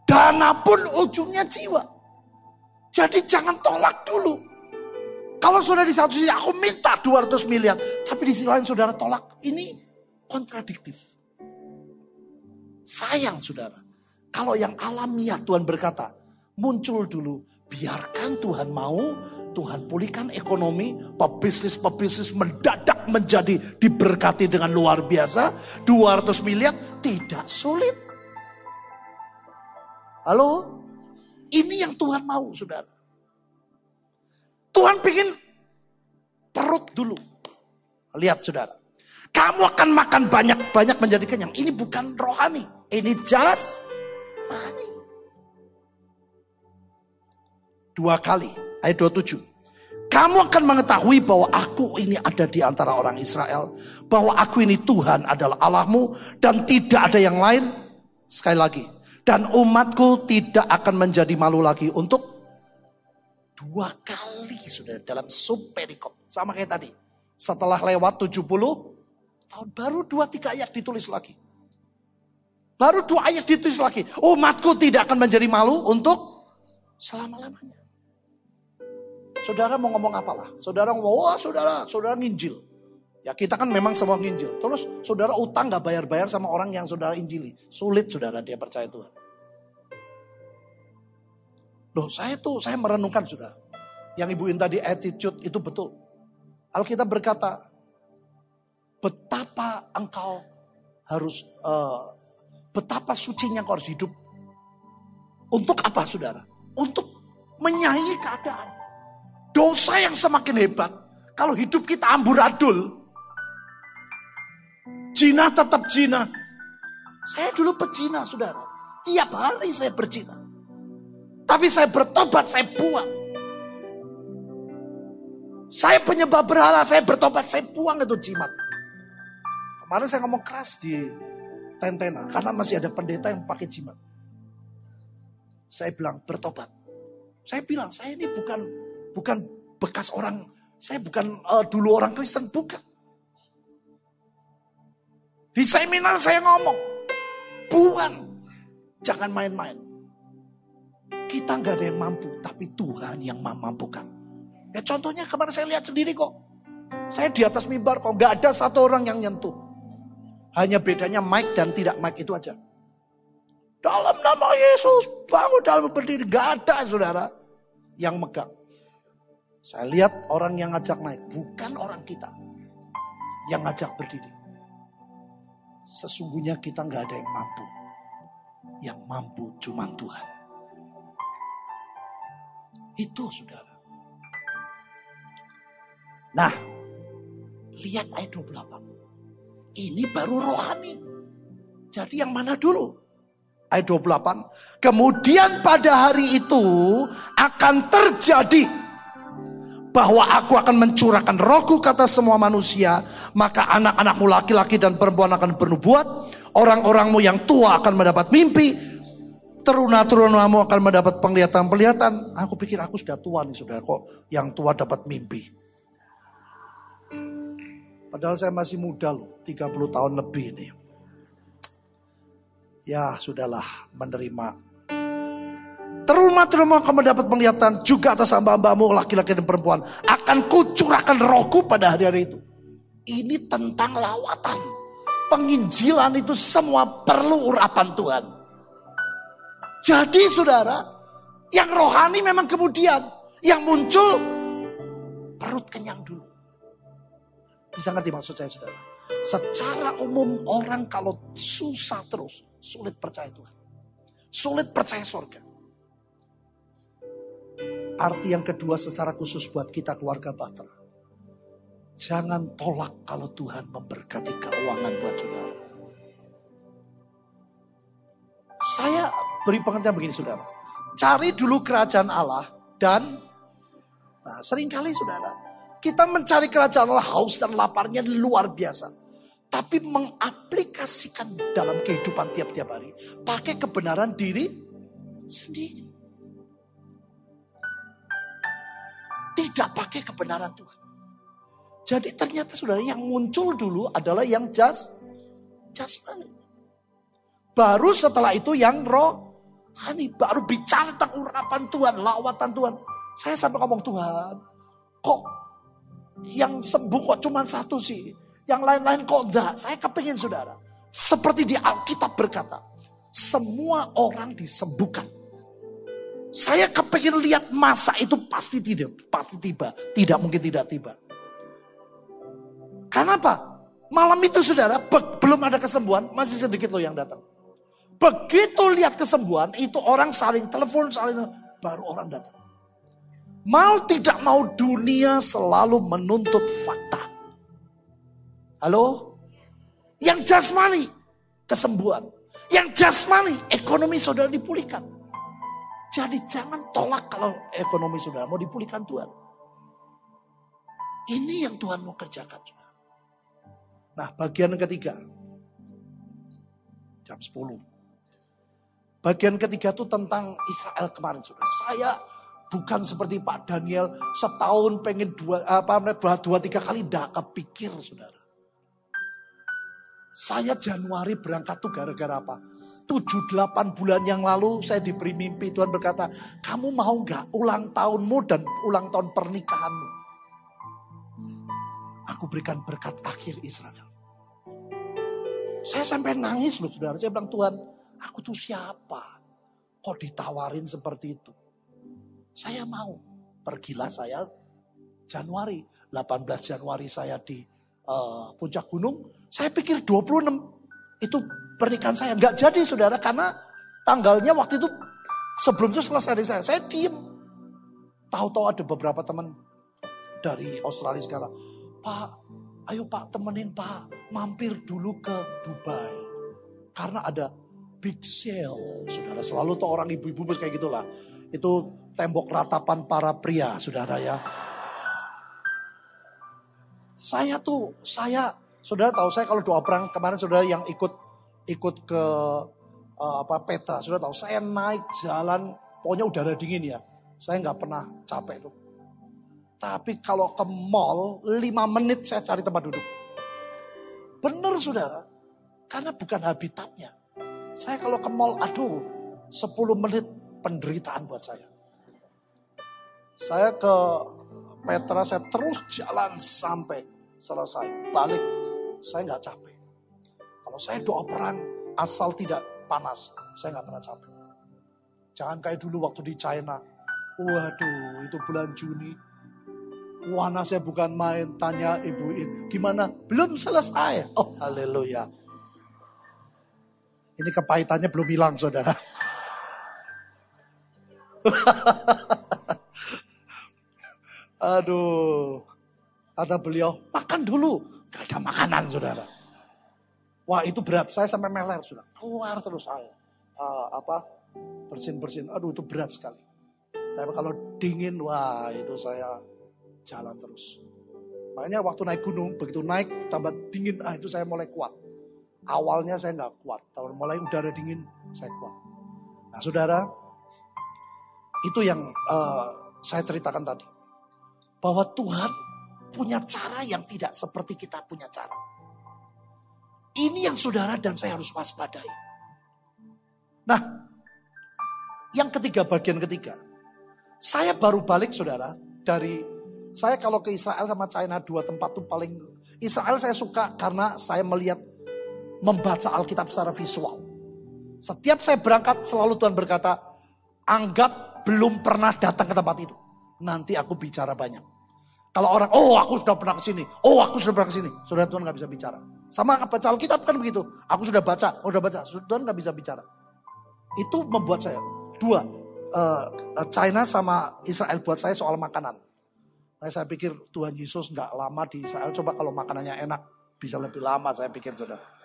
Dana pun ujungnya jiwa. Jadi jangan tolak dulu. Kalau sudah di satu sisi aku minta 200 miliar. Tapi di sisi lain saudara tolak. Ini kontradiktif. Sayang saudara. Kalau yang alamiah Tuhan berkata, muncul dulu. Biarkan Tuhan mau, Tuhan pulihkan ekonomi, pebisnis-pebisnis mendadak menjadi diberkati dengan luar biasa. 200 miliar tidak sulit. Halo? Ini yang Tuhan mau saudara. Tuhan ingin perut dulu. Lihat saudara. Kamu akan makan banyak-banyak menjadi kenyang. Ini bukan rohani. Ini just money. Dua kali. Ayat 27. Kamu akan mengetahui bahwa aku ini ada di antara orang Israel. Bahwa aku ini Tuhan adalah Allahmu. Dan tidak ada yang lain. Sekali lagi. Dan umatku tidak akan menjadi malu lagi untuk dua kali sudah dalam sub perikop. Sama kayak tadi. Setelah lewat 70 tahun baru dua tiga ayat ditulis lagi. Baru dua ayat ditulis lagi. Umatku tidak akan menjadi malu untuk selama-lamanya. Saudara mau ngomong apalah? Saudara ngomong, wah saudara, saudara nginjil. Ya kita kan memang semua nginjil. Terus saudara utang gak bayar-bayar sama orang yang saudara injili. Sulit saudara dia percaya Tuhan. Loh saya tuh, saya merenungkan sudah. Yang ibu tadi attitude itu betul. Alkitab berkata, betapa engkau harus uh, Betapa sucinya kau harus hidup. Untuk apa saudara? Untuk menyaingi keadaan. Dosa yang semakin hebat. Kalau hidup kita amburadul. Cina tetap Cina. Saya dulu pecina saudara. Tiap hari saya bercina. Tapi saya bertobat, saya buang. Saya penyebab berhala, saya bertobat, saya buang itu jimat. Kemarin saya ngomong keras di tentena karena masih ada pendeta yang pakai jimat. Saya bilang bertobat. Saya bilang saya ini bukan bukan bekas orang, saya bukan uh, dulu orang Kristen, bukan. Di seminar saya ngomong, bukan, jangan main-main. Kita nggak ada yang mampu, tapi Tuhan yang memampukan. Ya contohnya kemarin saya lihat sendiri kok. Saya di atas mimbar kok nggak ada satu orang yang nyentuh. Hanya bedanya mic dan tidak mic itu aja. Dalam nama Yesus, bangun dalam berdiri. Gak ada saudara yang megang. Saya lihat orang yang ngajak naik, bukan orang kita yang ngajak berdiri. Sesungguhnya kita nggak ada yang mampu. Yang mampu cuma Tuhan. Itu saudara. Nah, lihat ayat 28. Ini baru rohani. Jadi yang mana dulu? Ayat 28. Kemudian pada hari itu akan terjadi bahwa aku akan mencurahkan rohku kata semua manusia, maka anak-anakmu laki-laki dan perempuan akan bernubuat, orang-orangmu yang tua akan mendapat mimpi, teruna-terunamu akan mendapat penglihatan-penglihatan. Aku pikir aku sudah tua nih saudara, kok yang tua dapat mimpi. Padahal saya masih muda loh, 30 tahun lebih ini. Ya sudahlah menerima Terumah-terumah akan mendapat penglihatan juga atas hamba-hambamu laki-laki dan perempuan. Akan kucurahkan rohku pada hari-hari itu. Ini tentang lawatan. Penginjilan itu semua perlu urapan Tuhan. Jadi saudara, yang rohani memang kemudian. Yang muncul perut kenyang dulu. Bisa ngerti maksud saya saudara? Secara umum orang kalau susah terus, sulit percaya Tuhan. Sulit percaya surga. Arti yang kedua secara khusus buat kita keluarga Batra. Jangan tolak kalau Tuhan memberkati keuangan buat saudara. Saya beri pengertian begini saudara. Cari dulu kerajaan Allah dan nah sering kali saudara kita mencari kerajaan Allah haus dan laparnya luar biasa. Tapi mengaplikasikan dalam kehidupan tiap-tiap hari. Pakai kebenaran diri sendiri. Tidak pakai kebenaran Tuhan. Jadi ternyata saudara yang muncul dulu adalah yang jas, jasmani. Baru setelah itu yang rohani. Baru bicara tentang urapan Tuhan, lawatan Tuhan. Saya sampai ngomong Tuhan, kok yang sembuh kok cuma satu sih. Yang lain-lain kok enggak. Saya kepingin saudara. Seperti di Alkitab berkata. Semua orang disembuhkan saya kepingin lihat masa itu pasti tidak, pasti tiba. Tidak mungkin tidak tiba. Karena apa? Malam itu saudara, belum ada kesembuhan, masih sedikit loh yang datang. Begitu lihat kesembuhan, itu orang saling telepon, saling baru orang datang. Mau tidak mau dunia selalu menuntut fakta. Halo? Yang jasmani, kesembuhan. Yang jasmani, ekonomi saudara dipulihkan. Jadi jangan tolak kalau ekonomi sudah mau dipulihkan Tuhan. Ini yang Tuhan mau kerjakan. Nah bagian ketiga. Jam 10. Bagian ketiga itu tentang Israel kemarin sudah. Saya bukan seperti Pak Daniel setahun pengen dua apa dua tiga kali tidak kepikir saudara. Saya Januari berangkat tuh gara-gara apa? tujuh delapan bulan yang lalu saya diberi mimpi Tuhan berkata, kamu mau nggak ulang tahunmu dan ulang tahun pernikahanmu? Aku berikan berkat akhir Israel. Saya sampai nangis loh saudara. Saya bilang Tuhan, aku tuh siapa? Kok ditawarin seperti itu? Saya mau. Pergilah saya Januari. 18 Januari saya di uh, puncak gunung. Saya pikir 26 itu pernikahan saya. Nggak jadi saudara karena tanggalnya waktu itu sebelum itu selesai dari saya. Saya diem. Tahu-tahu ada beberapa teman dari Australia sekarang. Pak, ayo Pak temenin Pak mampir dulu ke Dubai. Karena ada big sale. Saudara selalu tuh orang ibu-ibu kayak gitulah. Itu tembok ratapan para pria saudara ya. Saya tuh, saya, saudara tahu saya kalau doa perang kemarin saudara yang ikut ikut ke uh, apa Petra, sudah tahu saya naik jalan, pokoknya udara dingin ya. Saya nggak pernah capek tuh. Tapi kalau ke mall, 5 menit saya cari tempat duduk. Bener saudara, karena bukan habitatnya. Saya kalau ke mall, aduh, 10 menit penderitaan buat saya. Saya ke Petra, saya terus jalan sampai selesai. Balik, saya nggak capek. Kalau saya doa perang asal tidak panas, saya nggak pernah capek. Jangan kayak dulu waktu di China. Waduh, itu bulan Juni. Wana saya bukan main, tanya ibuin. Gimana? Belum selesai. Oh haleluya. Ini kepahitannya belum hilang saudara. Aduh. Kata beliau, makan dulu. Gak ada makanan saudara. Wah itu berat, saya sampai meler sudah. Keluar terus saya. Uh, apa bersin-bersin. Aduh itu berat sekali. Tapi kalau dingin, wah itu saya jalan terus. Makanya waktu naik gunung, begitu naik tambah dingin, ah itu saya mulai kuat. Awalnya saya nggak kuat, tahun mulai udara dingin saya kuat. Nah saudara, itu yang uh, saya ceritakan tadi. Bahwa Tuhan punya cara yang tidak seperti kita punya cara. Ini yang saudara dan saya harus waspadai. Nah, yang ketiga bagian ketiga. Saya baru balik saudara dari saya kalau ke Israel sama China dua tempat tuh paling Israel saya suka karena saya melihat membaca Alkitab secara visual. Setiap saya berangkat selalu Tuhan berkata, anggap belum pernah datang ke tempat itu. Nanti aku bicara banyak. Kalau orang, oh aku sudah pernah ke sini, oh aku sudah pernah ke sini, saudara Tuhan nggak bisa bicara. Sama baca Alkitab kan begitu. Aku sudah baca, oh sudah baca, Tuhan nggak bisa bicara. Itu membuat saya dua, uh, China sama Israel buat saya soal makanan. Nah, saya pikir Tuhan Yesus nggak lama di Israel. Coba kalau makanannya enak, bisa lebih lama saya pikir saudara.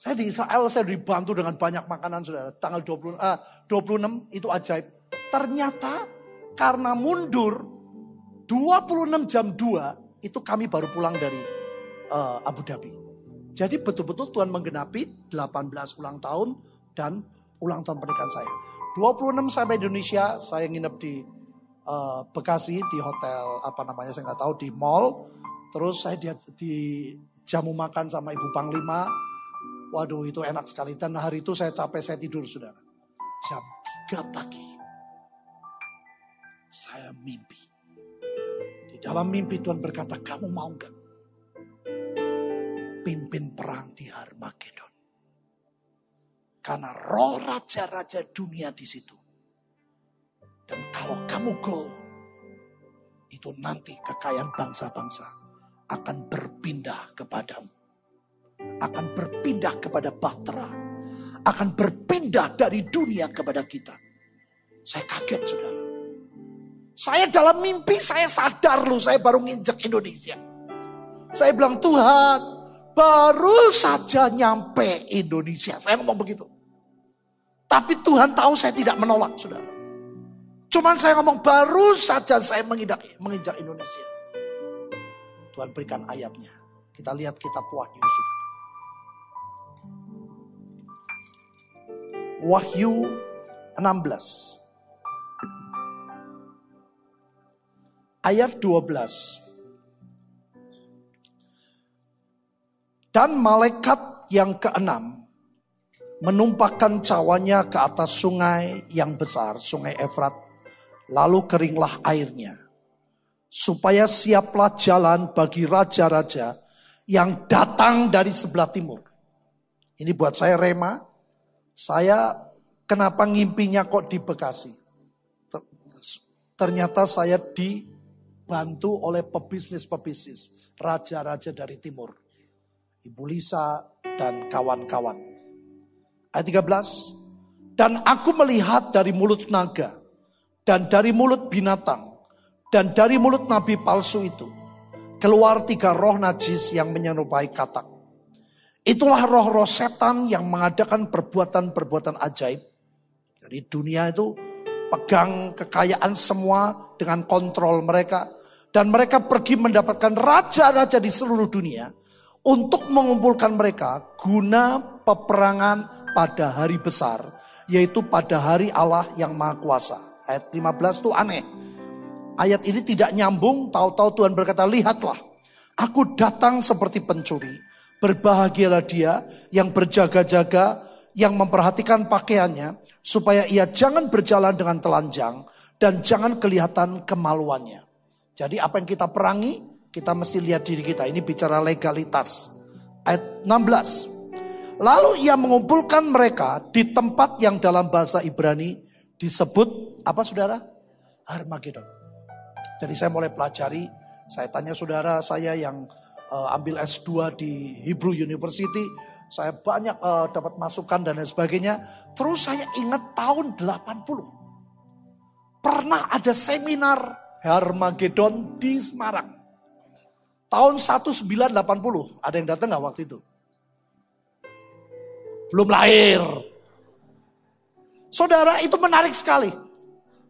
Saya di Israel, saya dibantu dengan banyak makanan saudara. Tanggal 20, uh, 26 itu ajaib. Ternyata karena mundur 26 jam 2 itu kami baru pulang dari uh, Abu Dhabi. Jadi betul-betul Tuhan menggenapi 18 ulang tahun dan ulang tahun pernikahan saya. 26 sampai Indonesia, saya nginep di uh, Bekasi di hotel apa namanya saya nggak tahu di mall. Terus saya di, di jamu makan sama Ibu Panglima. Waduh itu enak sekali. Dan hari itu saya capek saya tidur saudara. Jam 3 pagi. Saya mimpi. Di dalam mimpi Tuhan berkata kamu mau gak? Pimpin perang di Harmagedon. Karena roh raja-raja dunia di situ dan kalau kamu go, itu nanti kekayaan bangsa-bangsa akan berpindah kepadamu. Akan berpindah kepada Bahtera. Akan berpindah dari dunia kepada kita. Saya kaget saudara. Saya dalam mimpi saya sadar loh saya baru nginjek Indonesia. Saya bilang Tuhan baru saja nyampe Indonesia. Saya ngomong begitu. Tapi Tuhan tahu saya tidak menolak saudara. Cuman saya ngomong baru saja saya menginjak, menginjak Indonesia. Tuhan berikan ayatnya. Kita lihat kitab Wahyu. Wahyu 16. Ayat 12. Dan malaikat yang keenam menumpahkan cawanya ke atas sungai yang besar, sungai Efrat lalu keringlah airnya. Supaya siaplah jalan bagi raja-raja yang datang dari sebelah timur. Ini buat saya rema. Saya kenapa ngimpinya kok di Bekasi. Ternyata saya dibantu oleh pebisnis-pebisnis. Raja-raja dari timur. Ibu Lisa dan kawan-kawan. Ayat 13. Dan aku melihat dari mulut naga dan dari mulut binatang dan dari mulut nabi palsu itu keluar tiga roh najis yang menyerupai katak. Itulah roh-roh setan yang mengadakan perbuatan-perbuatan ajaib. Jadi dunia itu pegang kekayaan semua dengan kontrol mereka. Dan mereka pergi mendapatkan raja-raja di seluruh dunia untuk mengumpulkan mereka guna peperangan pada hari besar, yaitu pada hari Allah yang Maha Kuasa. Ayat 15 itu aneh. Ayat ini tidak nyambung, tahu-tahu Tuhan berkata, lihatlah, aku datang seperti pencuri. Berbahagialah dia yang berjaga-jaga, yang memperhatikan pakaiannya, supaya ia jangan berjalan dengan telanjang, dan jangan kelihatan kemaluannya. Jadi apa yang kita perangi, kita mesti lihat diri kita. Ini bicara legalitas. Ayat 16. Lalu ia mengumpulkan mereka di tempat yang dalam bahasa Ibrani disebut apa saudara? Armageddon. Jadi saya mulai pelajari, saya tanya saudara saya yang uh, ambil S2 di Hebrew University, saya banyak uh, dapat masukan dan lain sebagainya. Terus saya ingat tahun 80. Pernah ada seminar Harmagedon di Semarang. Tahun 1980, ada yang datang nggak waktu itu? Belum lahir. Saudara itu menarik sekali.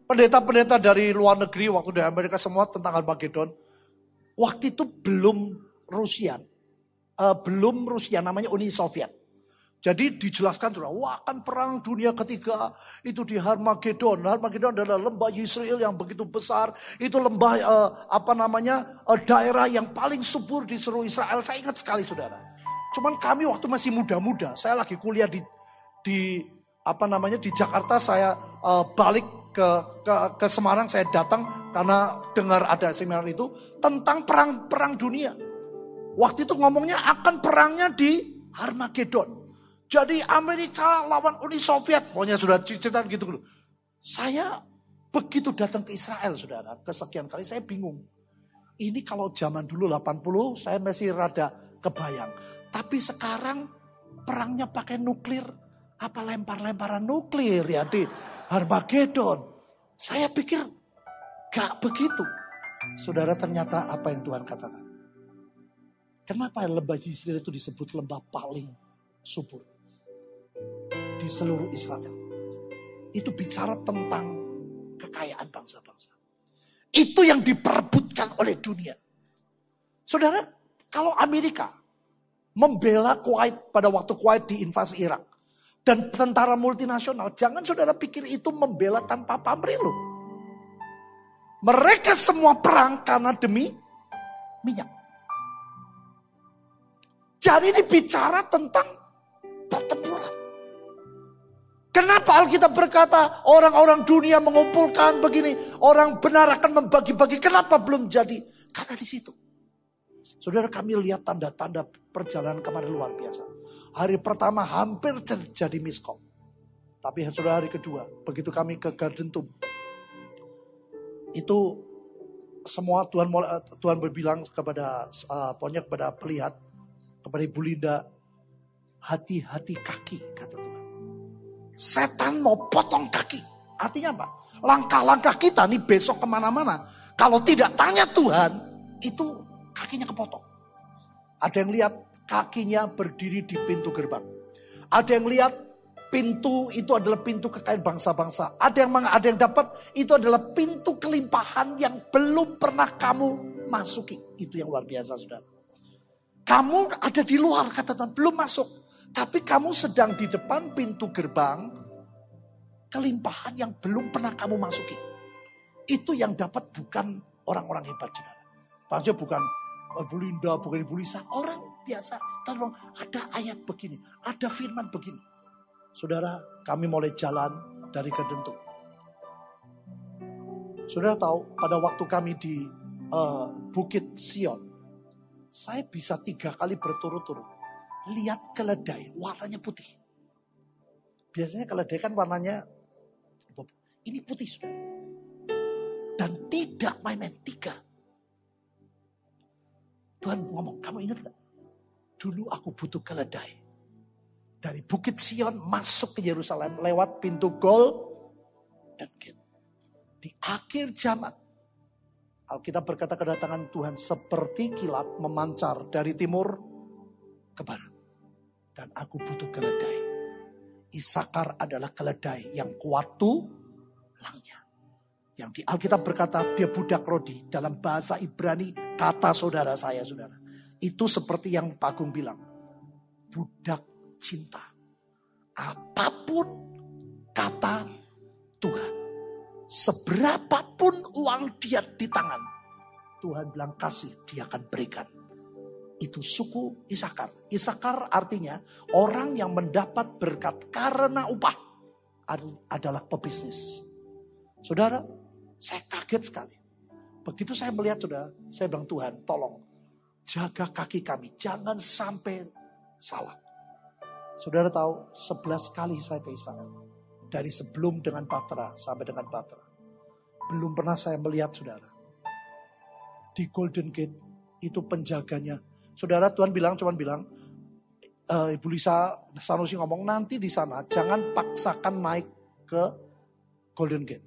Pendeta-pendeta dari luar negeri waktu di Amerika semua tentang Armageddon. Waktu itu belum Rusia. Uh, belum Rusia namanya Uni Soviet. Jadi dijelaskan sudah, wah kan perang dunia ketiga itu di Harmagedon. Harmagedon adalah lembah Israel yang begitu besar. Itu lembah uh, apa namanya uh, daerah yang paling subur di seluruh Israel. Saya ingat sekali saudara. Cuman kami waktu masih muda-muda, saya lagi kuliah di di apa namanya di Jakarta. Saya uh, balik ke, ke ke Semarang saya datang karena dengar ada seminar itu tentang perang-perang dunia. Waktu itu ngomongnya akan perangnya di Armageddon. Jadi Amerika lawan Uni Soviet. Pokoknya sudah cerita gitu. Saya begitu datang ke Israel saudara. Kesekian kali saya bingung. Ini kalau zaman dulu 80 saya masih rada kebayang. Tapi sekarang perangnya pakai nuklir. Apa lempar-lemparan nuklir ya di Armageddon. Saya pikir gak begitu. Saudara ternyata apa yang Tuhan katakan. Kenapa lembah Yisrael itu disebut lembah paling subur di seluruh Israel? Itu bicara tentang kekayaan bangsa-bangsa. Itu yang diperebutkan oleh dunia. Saudara, kalau Amerika membela Kuwait pada waktu Kuwait diinvasi Irak, dan tentara multinasional. Jangan saudara pikir itu membela tanpa pamrih loh. Mereka semua perang karena demi minyak. Jadi ini bicara tentang pertempuran. Kenapa Alkitab berkata orang-orang dunia mengumpulkan begini, orang benar akan membagi-bagi. Kenapa belum jadi? Karena di situ. Saudara kami lihat tanda-tanda perjalanan kemarin luar biasa. Hari pertama hampir terjadi miskom. Tapi sudah hari kedua, begitu kami ke Garden Tomb. Itu semua Tuhan Tuhan berbilang kepada uh, pokoknya kepada pelihat, kepada Ibu Linda, hati-hati kaki kata Tuhan. Setan mau potong kaki. Artinya apa? Langkah-langkah kita nih besok ke mana-mana. Kalau tidak tanya Tuhan, itu kakinya kepotong. Ada yang lihat kakinya berdiri di pintu gerbang. Ada yang lihat pintu itu adalah pintu kekayaan bangsa-bangsa. Ada yang ada yang dapat itu adalah pintu kelimpahan yang belum pernah kamu masuki. Itu yang luar biasa saudara. Kamu ada di luar kata Tuhan belum masuk. Tapi kamu sedang di depan pintu gerbang kelimpahan yang belum pernah kamu masuki. Itu yang dapat bukan orang-orang hebat saudara. Maksudnya bukan Ibu Linda, bukan Ibu Lisa. Orang biasa. Tolong ada ayat begini, ada firman begini. Saudara, kami mulai jalan dari Kedentuk. Saudara tahu, pada waktu kami di uh, Bukit Sion, saya bisa tiga kali berturut-turut lihat keledai warnanya putih. Biasanya keledai kan warnanya ini putih saudara. Dan tidak main-main tiga. Tuhan ngomong, kamu ingat gak? Dulu aku butuh keledai. Dari Bukit Sion masuk ke Yerusalem lewat pintu Gol dan Gate. Di akhir zaman. Alkitab berkata kedatangan Tuhan seperti kilat memancar dari timur ke barat. Dan aku butuh keledai. Isakar adalah keledai yang kuat langnya. Yang di Alkitab berkata dia budak rodi. Dalam bahasa Ibrani kata saudara saya saudara. Itu seperti yang Pak Agung bilang. Budak cinta. Apa pun kata Tuhan. Seberapapun uang dia di tangan. Tuhan bilang kasih, dia akan berikan. Itu suku Isakar. Isakar artinya orang yang mendapat berkat karena upah adalah pebisnis. Saudara, saya kaget sekali. Begitu saya melihat saudara, saya bilang Tuhan tolong Jaga kaki kami, jangan sampai salah. Saudara tahu, sebelas kali saya ke Israel. Dari sebelum dengan Patra sampai dengan Patra. Belum pernah saya melihat saudara. di Golden Gate itu penjaganya. Saudara Tuhan bilang, cuman bilang, e, Ibu Lisa Sanusi ngomong nanti di sana jangan paksakan naik ke Golden Gate.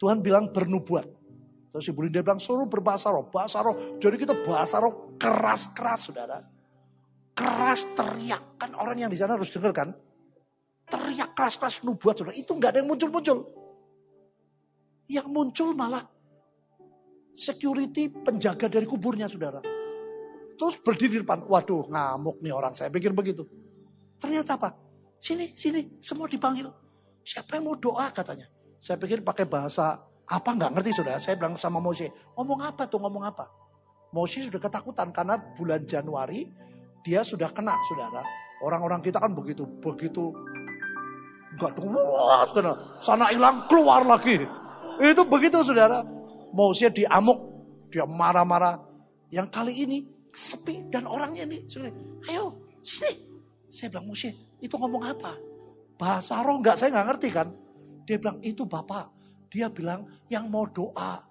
Tuhan bilang bernubuat. Terus Ibu Linda bilang suruh berbahasa roh, bahasa roh. Jadi kita bahasa roh keras-keras saudara. Keras teriak. Kan orang yang di sana harus dengar kan. Teriak keras-keras nubuat saudara. Itu nggak ada yang muncul-muncul. Yang muncul malah security penjaga dari kuburnya saudara. Terus berdiri di depan, waduh ngamuk nih orang, saya pikir begitu. Ternyata apa? Sini, sini, semua dipanggil. Siapa yang mau doa katanya. Saya pikir pakai bahasa apa nggak ngerti saudara. Saya bilang sama Moshe, ngomong apa tuh, ngomong apa. Moshe sudah ketakutan karena bulan Januari dia sudah kena saudara. Orang-orang kita kan begitu, begitu Enggak wah, kena. Sana hilang, keluar lagi. Itu begitu saudara. Moshe diamuk, dia marah-marah. Yang kali ini sepi dan orangnya nih, ayo sini. Saya bilang Moshe, itu ngomong apa? Bahasa roh enggak, saya nggak ngerti kan. Dia bilang itu bapak. Dia bilang yang mau doa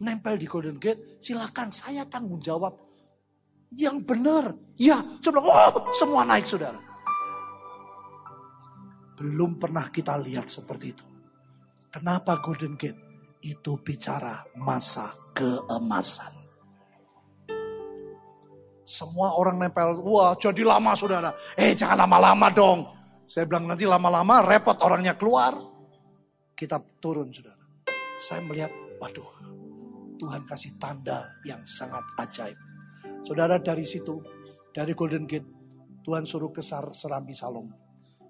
nempel di Golden Gate, silakan saya tanggung jawab. Yang benar, ya. Saya bilang, oh semua naik saudara. Belum pernah kita lihat seperti itu. Kenapa Golden Gate? Itu bicara masa keemasan. Semua orang nempel, wah jadi lama saudara. Eh jangan lama-lama dong. Saya bilang nanti lama-lama repot orangnya keluar. Kita turun saudara. Saya melihat, waduh Tuhan kasih tanda yang sangat ajaib. Saudara dari situ, dari Golden Gate, Tuhan suruh ke Serambi Salomo.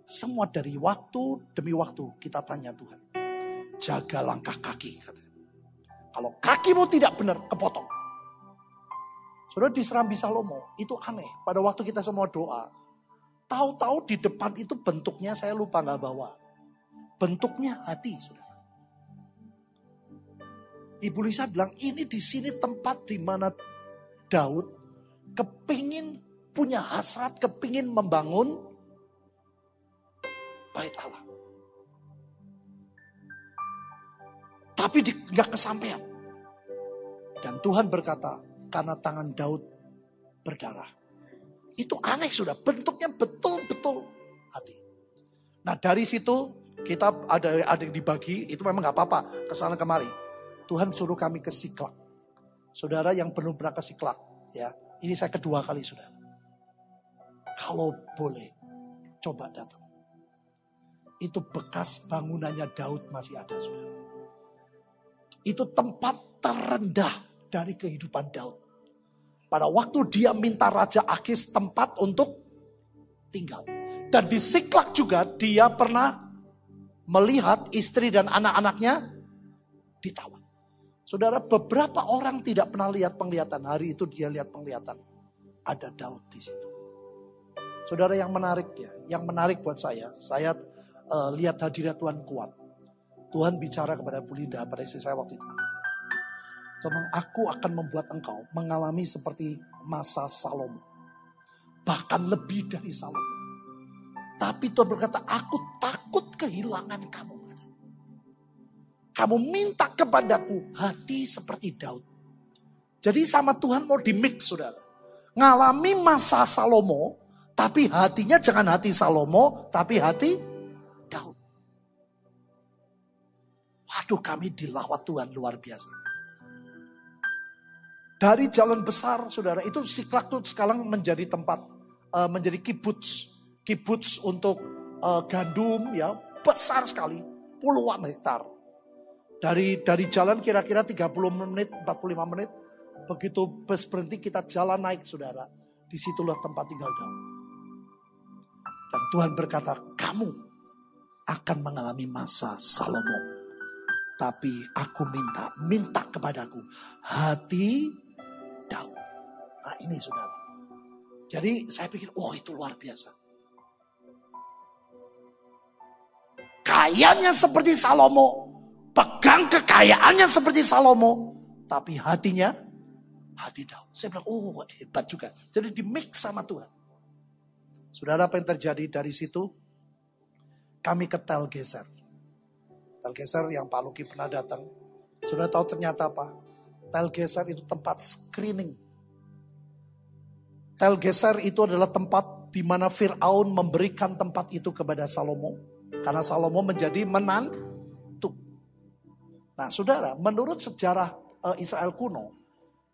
Semua dari waktu demi waktu kita tanya Tuhan. Jaga langkah kaki katanya. Kalau kakimu tidak benar, kepotong. Saudara di Serambi Salomo, itu aneh. Pada waktu kita semua doa, tahu-tahu di depan itu bentuknya saya lupa nggak bawa. Bentuknya hati, saudara. Ibu Lisa bilang ini di sini tempat di mana Daud kepingin punya hasrat, kepingin membangun bait Allah. Tapi nggak kesampaian. Dan Tuhan berkata, karena tangan Daud berdarah. Itu aneh sudah, bentuknya betul-betul hati. Nah dari situ kita ada ada yang dibagi, itu memang nggak apa-apa, ke sana kemari. Tuhan suruh kami ke Siklak. Saudara yang belum pernah ke Siklak, ya ini saya kedua kali saudara. Kalau boleh, coba datang. Itu bekas bangunannya Daud masih ada saudara. Itu tempat terendah dari kehidupan Daud. Pada waktu dia minta Raja Akis tempat untuk tinggal. Dan di Siklak juga dia pernah melihat istri dan anak-anaknya ditawan. Saudara, beberapa orang tidak pernah lihat penglihatan. Hari itu dia lihat penglihatan. Ada Daud di situ. Saudara yang menarik ya, yang menarik buat saya, saya uh, lihat hadirat Tuhan kuat. Tuhan bicara kepada Bu Linda pada istri saya waktu itu. Teman, aku akan membuat engkau mengalami seperti masa Salomo. Bahkan lebih dari Salomo. Tapi Tuhan berkata, aku takut kehilangan kamu. Kamu minta kepadaku hati seperti Daud. Jadi sama Tuhan mau dimix saudara. Ngalami masa Salomo, tapi hatinya jangan hati Salomo, tapi hati Waduh kami dilawat Tuhan luar biasa. Dari jalan besar, saudara, itu Siklak tuh sekarang menjadi tempat, uh, menjadi kibuts. Kibuts untuk uh, gandum, ya, besar sekali, puluhan hektar. Dari dari jalan kira-kira 30 menit, 45 menit, begitu bus berhenti kita jalan naik, saudara. Di situlah tempat tinggal Daud. Dan Tuhan berkata, kamu akan mengalami masa Salomo. Tapi aku minta, minta kepadaku hati Daud. Nah ini saudara. Jadi saya pikir, oh itu luar biasa. Kayanya seperti Salomo. Pegang kekayaannya seperti Salomo. Tapi hatinya, hati Daud. Saya bilang, oh hebat juga. Jadi di mix sama Tuhan. Saudara apa yang terjadi dari situ? Kami ke Telgeser. Telgeser yang Pak Luki pernah datang. Sudah tahu ternyata apa? Telgeser itu tempat screening. Telgeser itu adalah tempat di mana Fir'aun memberikan tempat itu kepada Salomo. Karena Salomo menjadi menantu. Nah saudara, menurut sejarah eh, Israel kuno,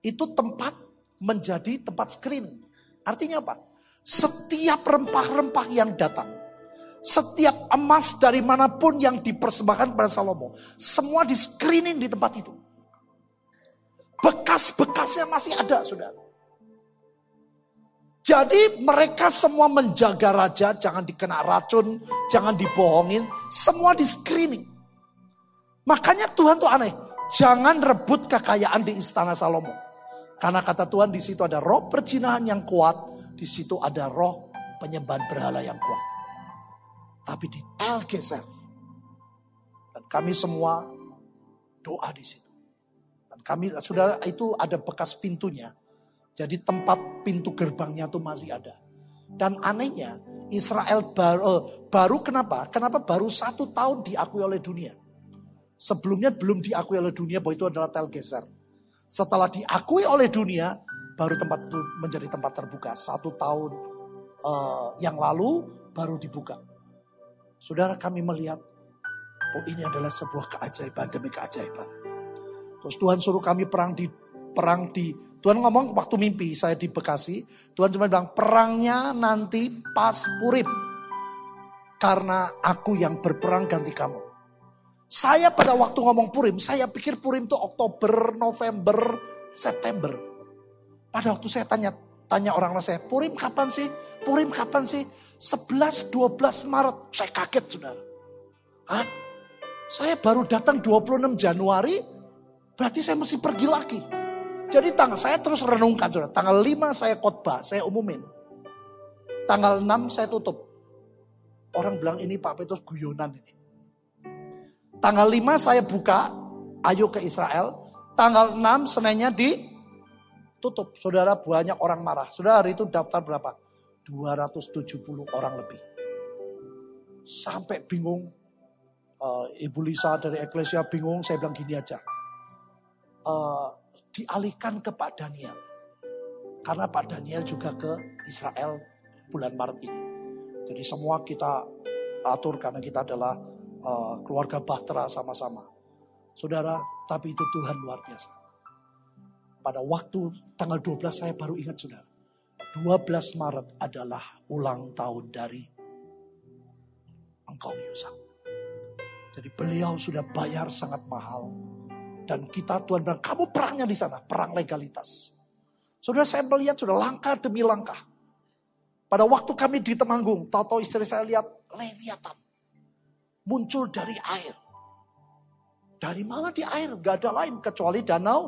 itu tempat menjadi tempat screening. Artinya apa? Setiap rempah-rempah yang datang, setiap emas dari mana pun yang dipersembahkan kepada Salomo, semua di screening di tempat itu. Bekas-bekasnya masih ada, saudara. Jadi mereka semua menjaga raja, jangan dikena racun, jangan dibohongin, semua di screening. Makanya Tuhan tuh aneh, jangan rebut kekayaan di istana Salomo. Karena kata Tuhan di situ ada roh perjinahan yang kuat, di situ ada roh penyembahan berhala yang kuat. Tapi di geser. Dan kami semua doa di situ. Dan kami, saudara itu ada bekas pintunya. Jadi tempat pintu gerbangnya itu masih ada. Dan anehnya Israel baru, eh, baru kenapa? Kenapa baru satu tahun diakui oleh dunia? Sebelumnya belum diakui oleh dunia bahwa itu adalah Telgeser. Setelah diakui oleh dunia, baru tempat itu menjadi tempat terbuka. Satu tahun uh, yang lalu baru dibuka. Saudara kami melihat, oh ini adalah sebuah keajaiban demi keajaiban. Terus Tuhan suruh kami perang di perang di Tuhan ngomong waktu mimpi saya di Bekasi, Tuhan cuma bilang perangnya nanti pas Purim. Karena aku yang berperang ganti kamu. Saya pada waktu ngomong Purim, saya pikir Purim itu Oktober, November, September. Pada waktu saya tanya tanya orang saya, Purim kapan sih? Purim kapan sih? 11, 12 Maret. Saya kaget saudara. Hah? Saya baru datang 26 Januari, berarti saya mesti pergi lagi. Jadi tanggal saya terus renungkan saudara. Tanggal 5 saya khotbah, saya umumin. Tanggal 6 saya tutup. Orang bilang ini Pak Petrus guyonan ini. Tanggal 5 saya buka, ayo ke Israel. Tanggal 6 senenya ditutup. Saudara banyak orang marah. Saudara hari itu daftar berapa? 270 orang lebih. Sampai bingung. Uh, Ibu Lisa dari Eklesia bingung, saya bilang gini aja. Uh, dialihkan ke Pak Daniel. Karena Pak Daniel juga ke Israel bulan Maret ini. Jadi semua kita atur karena kita adalah uh, keluarga bahtera sama-sama. Saudara, tapi itu Tuhan luar biasa. Pada waktu tanggal 12 saya baru ingat saudara. 12 Maret adalah ulang tahun dari engkau Yusak. Jadi beliau sudah bayar sangat mahal dan kita Tuhan bilang, kamu perangnya di sana, perang legalitas. Saudara saya melihat sudah langkah demi langkah. Pada waktu kami di Temanggung, tahu istri saya lihat leviatan. Muncul dari air. Dari mana di air? Gak ada lain kecuali danau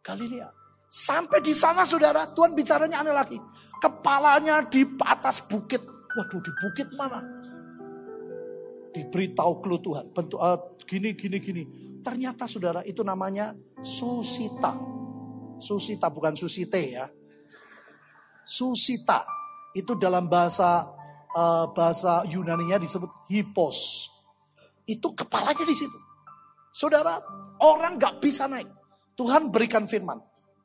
Galilea. Sampai di sana saudara, Tuhan bicaranya aneh lagi. Kepalanya di atas bukit. Waduh di bukit mana? Diberitahu clue Tuhan. Bentuk uh, gini, gini, gini. Ternyata saudara itu namanya susita. Susita bukan susite ya. Susita itu dalam bahasa uh, bahasa Yunani-nya disebut hipos. Itu kepalanya di situ. Saudara, orang nggak bisa naik. Tuhan berikan firman.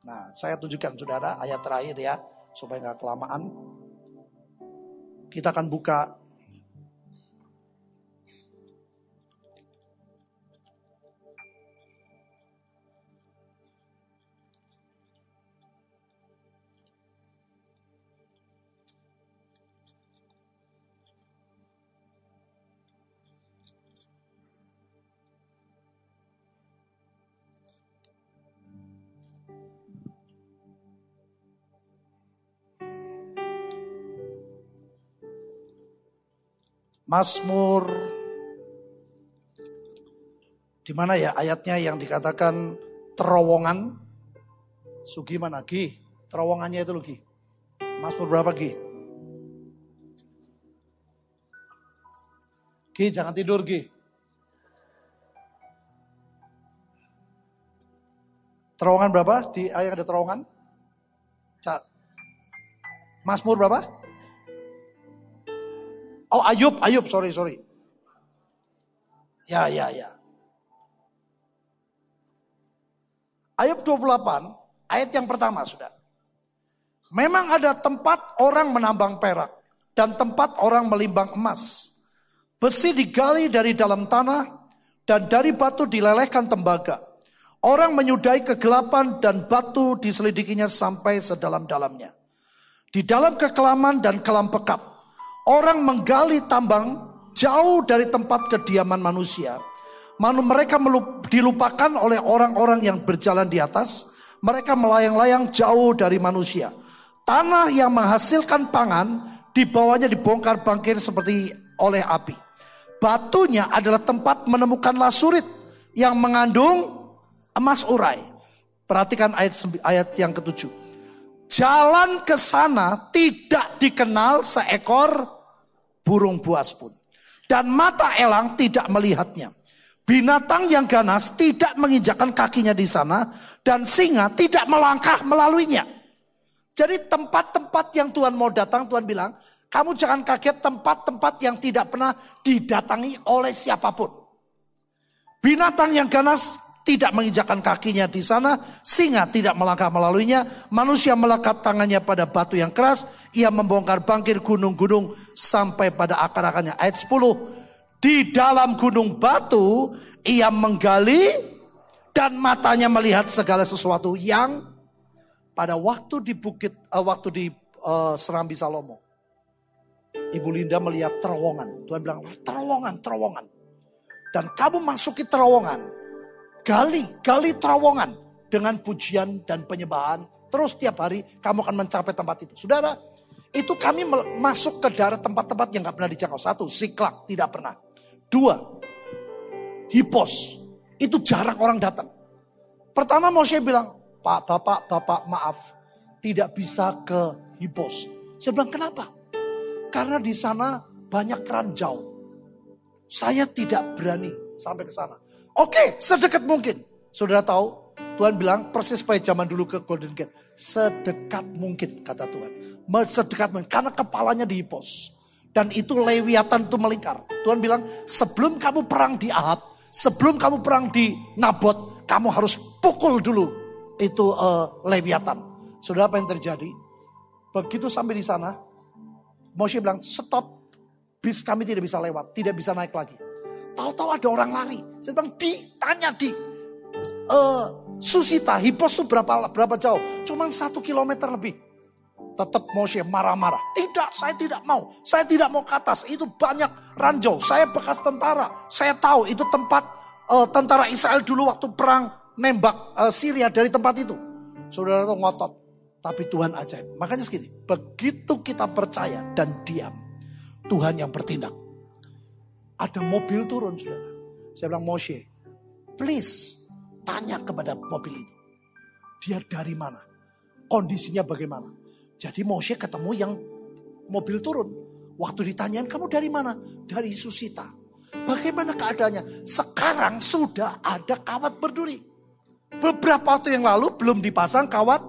Nah, saya tunjukkan saudara ayat terakhir ya, supaya nggak kelamaan. Kita akan buka Mazmur di mana ya ayatnya yang dikatakan terowongan Sugi mana Gi? Terowongannya itu loh Gi. Mazmur berapa Gi? Gi jangan tidur Gi. Terowongan berapa? Di ayat ada terowongan? Mazmur berapa? Oh Ayub, Ayub, sorry, sorry. Ya, ya, ya. ayat 28, ayat yang pertama sudah. Memang ada tempat orang menambang perak dan tempat orang melimbang emas. Besi digali dari dalam tanah dan dari batu dilelehkan tembaga. Orang menyudahi kegelapan dan batu diselidikinya sampai sedalam-dalamnya. Di dalam kekelaman dan kelam pekat, orang menggali tambang jauh dari tempat kediaman manusia. Manu mereka dilupakan oleh orang-orang yang berjalan di atas. Mereka melayang-layang jauh dari manusia. Tanah yang menghasilkan pangan di bawahnya dibongkar bangkir seperti oleh api. Batunya adalah tempat menemukan lasurit yang mengandung emas urai. Perhatikan ayat ayat yang ketujuh. Jalan ke sana tidak dikenal seekor burung buas pun. Dan mata elang tidak melihatnya. Binatang yang ganas tidak menginjakan kakinya di sana. Dan singa tidak melangkah melaluinya. Jadi tempat-tempat yang Tuhan mau datang, Tuhan bilang, kamu jangan kaget tempat-tempat yang tidak pernah didatangi oleh siapa pun. Binatang yang ganas tidak menginjakan kakinya di sana, singa tidak melangkah melaluinya, manusia melekat tangannya pada batu yang keras, ia membongkar bangkir gunung-gunung sampai pada akar-akarnya. Ayat 10, di dalam gunung batu ia menggali dan matanya melihat segala sesuatu yang pada waktu di bukit, uh, waktu di uh, Serambi Salomo, Ibu Linda melihat terowongan. Tuhan bilang, terowongan, terowongan. Dan kamu masuki terowongan. Gali, gali terowongan. Dengan pujian dan penyembahan. Terus tiap hari kamu akan mencapai tempat itu. Saudara, itu kami masuk ke daerah tempat-tempat yang gak pernah dijangkau. Satu, siklak, tidak pernah. Dua, hipos. Itu jarang orang datang. Pertama Moshe bilang, Pak, Bapak, Bapak maaf. Tidak bisa ke Hibos. Saya bilang kenapa? Karena di sana banyak ranjau. Saya tidak berani sampai ke sana. Oke, sedekat mungkin. Saudara tahu, Tuhan bilang persis pada zaman dulu ke Golden Gate. Sedekat mungkin, kata Tuhan. Sedekat mungkin, karena kepalanya di Hipos. Dan itu lewiatan itu melingkar. Tuhan bilang, sebelum kamu perang di Ahab, sebelum kamu perang di Nabot, kamu harus pukul dulu itu uh, Leviathan. Saudara apa yang terjadi? Begitu sampai di sana, Moshe bilang, stop, bis kami tidak bisa lewat, tidak bisa naik lagi. Tahu-tahu ada orang lari. Saya bilang, di, tanya di. Uh, Susita, Hipos itu berapa berapa jauh? Cuman satu kilometer lebih. Tetap Moshe marah-marah. Tidak, saya tidak mau. Saya tidak mau ke atas. Itu banyak ranjau. Saya bekas tentara. Saya tahu itu tempat uh, tentara Israel dulu waktu perang nembak uh, Syria dari tempat itu. Saudara itu ngotot. Tapi Tuhan ajaib. Makanya segini, begitu kita percaya dan diam, Tuhan yang bertindak. Ada mobil turun, saudara. Saya bilang, Moshe, please tanya kepada mobil itu. Dia dari mana? Kondisinya bagaimana? Jadi Moshe ketemu yang mobil turun. Waktu ditanyain, kamu dari mana? Dari Susita. Bagaimana keadaannya? Sekarang sudah ada kawat berduri. Beberapa waktu yang lalu belum dipasang kawat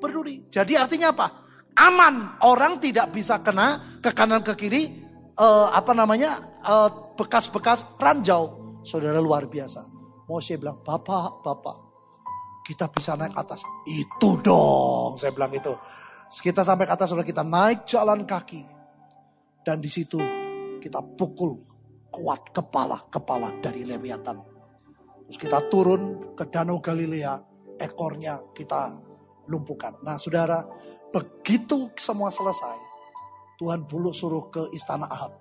berduri. Jadi artinya apa? Aman, orang tidak bisa kena ke kanan ke kiri uh, apa namanya eh, bekas-bekas ranjau. Saudara luar biasa. Moshe bilang, Bapak, Bapak, kita bisa naik atas. Itu dong, saya bilang itu. Kita sampai ke atas, saudara kita naik jalan kaki. Dan di situ kita pukul kuat kepala-kepala dari Leviathan. Terus kita turun ke Danau Galilea, ekornya kita lumpuhkan. Nah saudara, begitu semua selesai, Tuhan bulu suruh ke istana Ahab.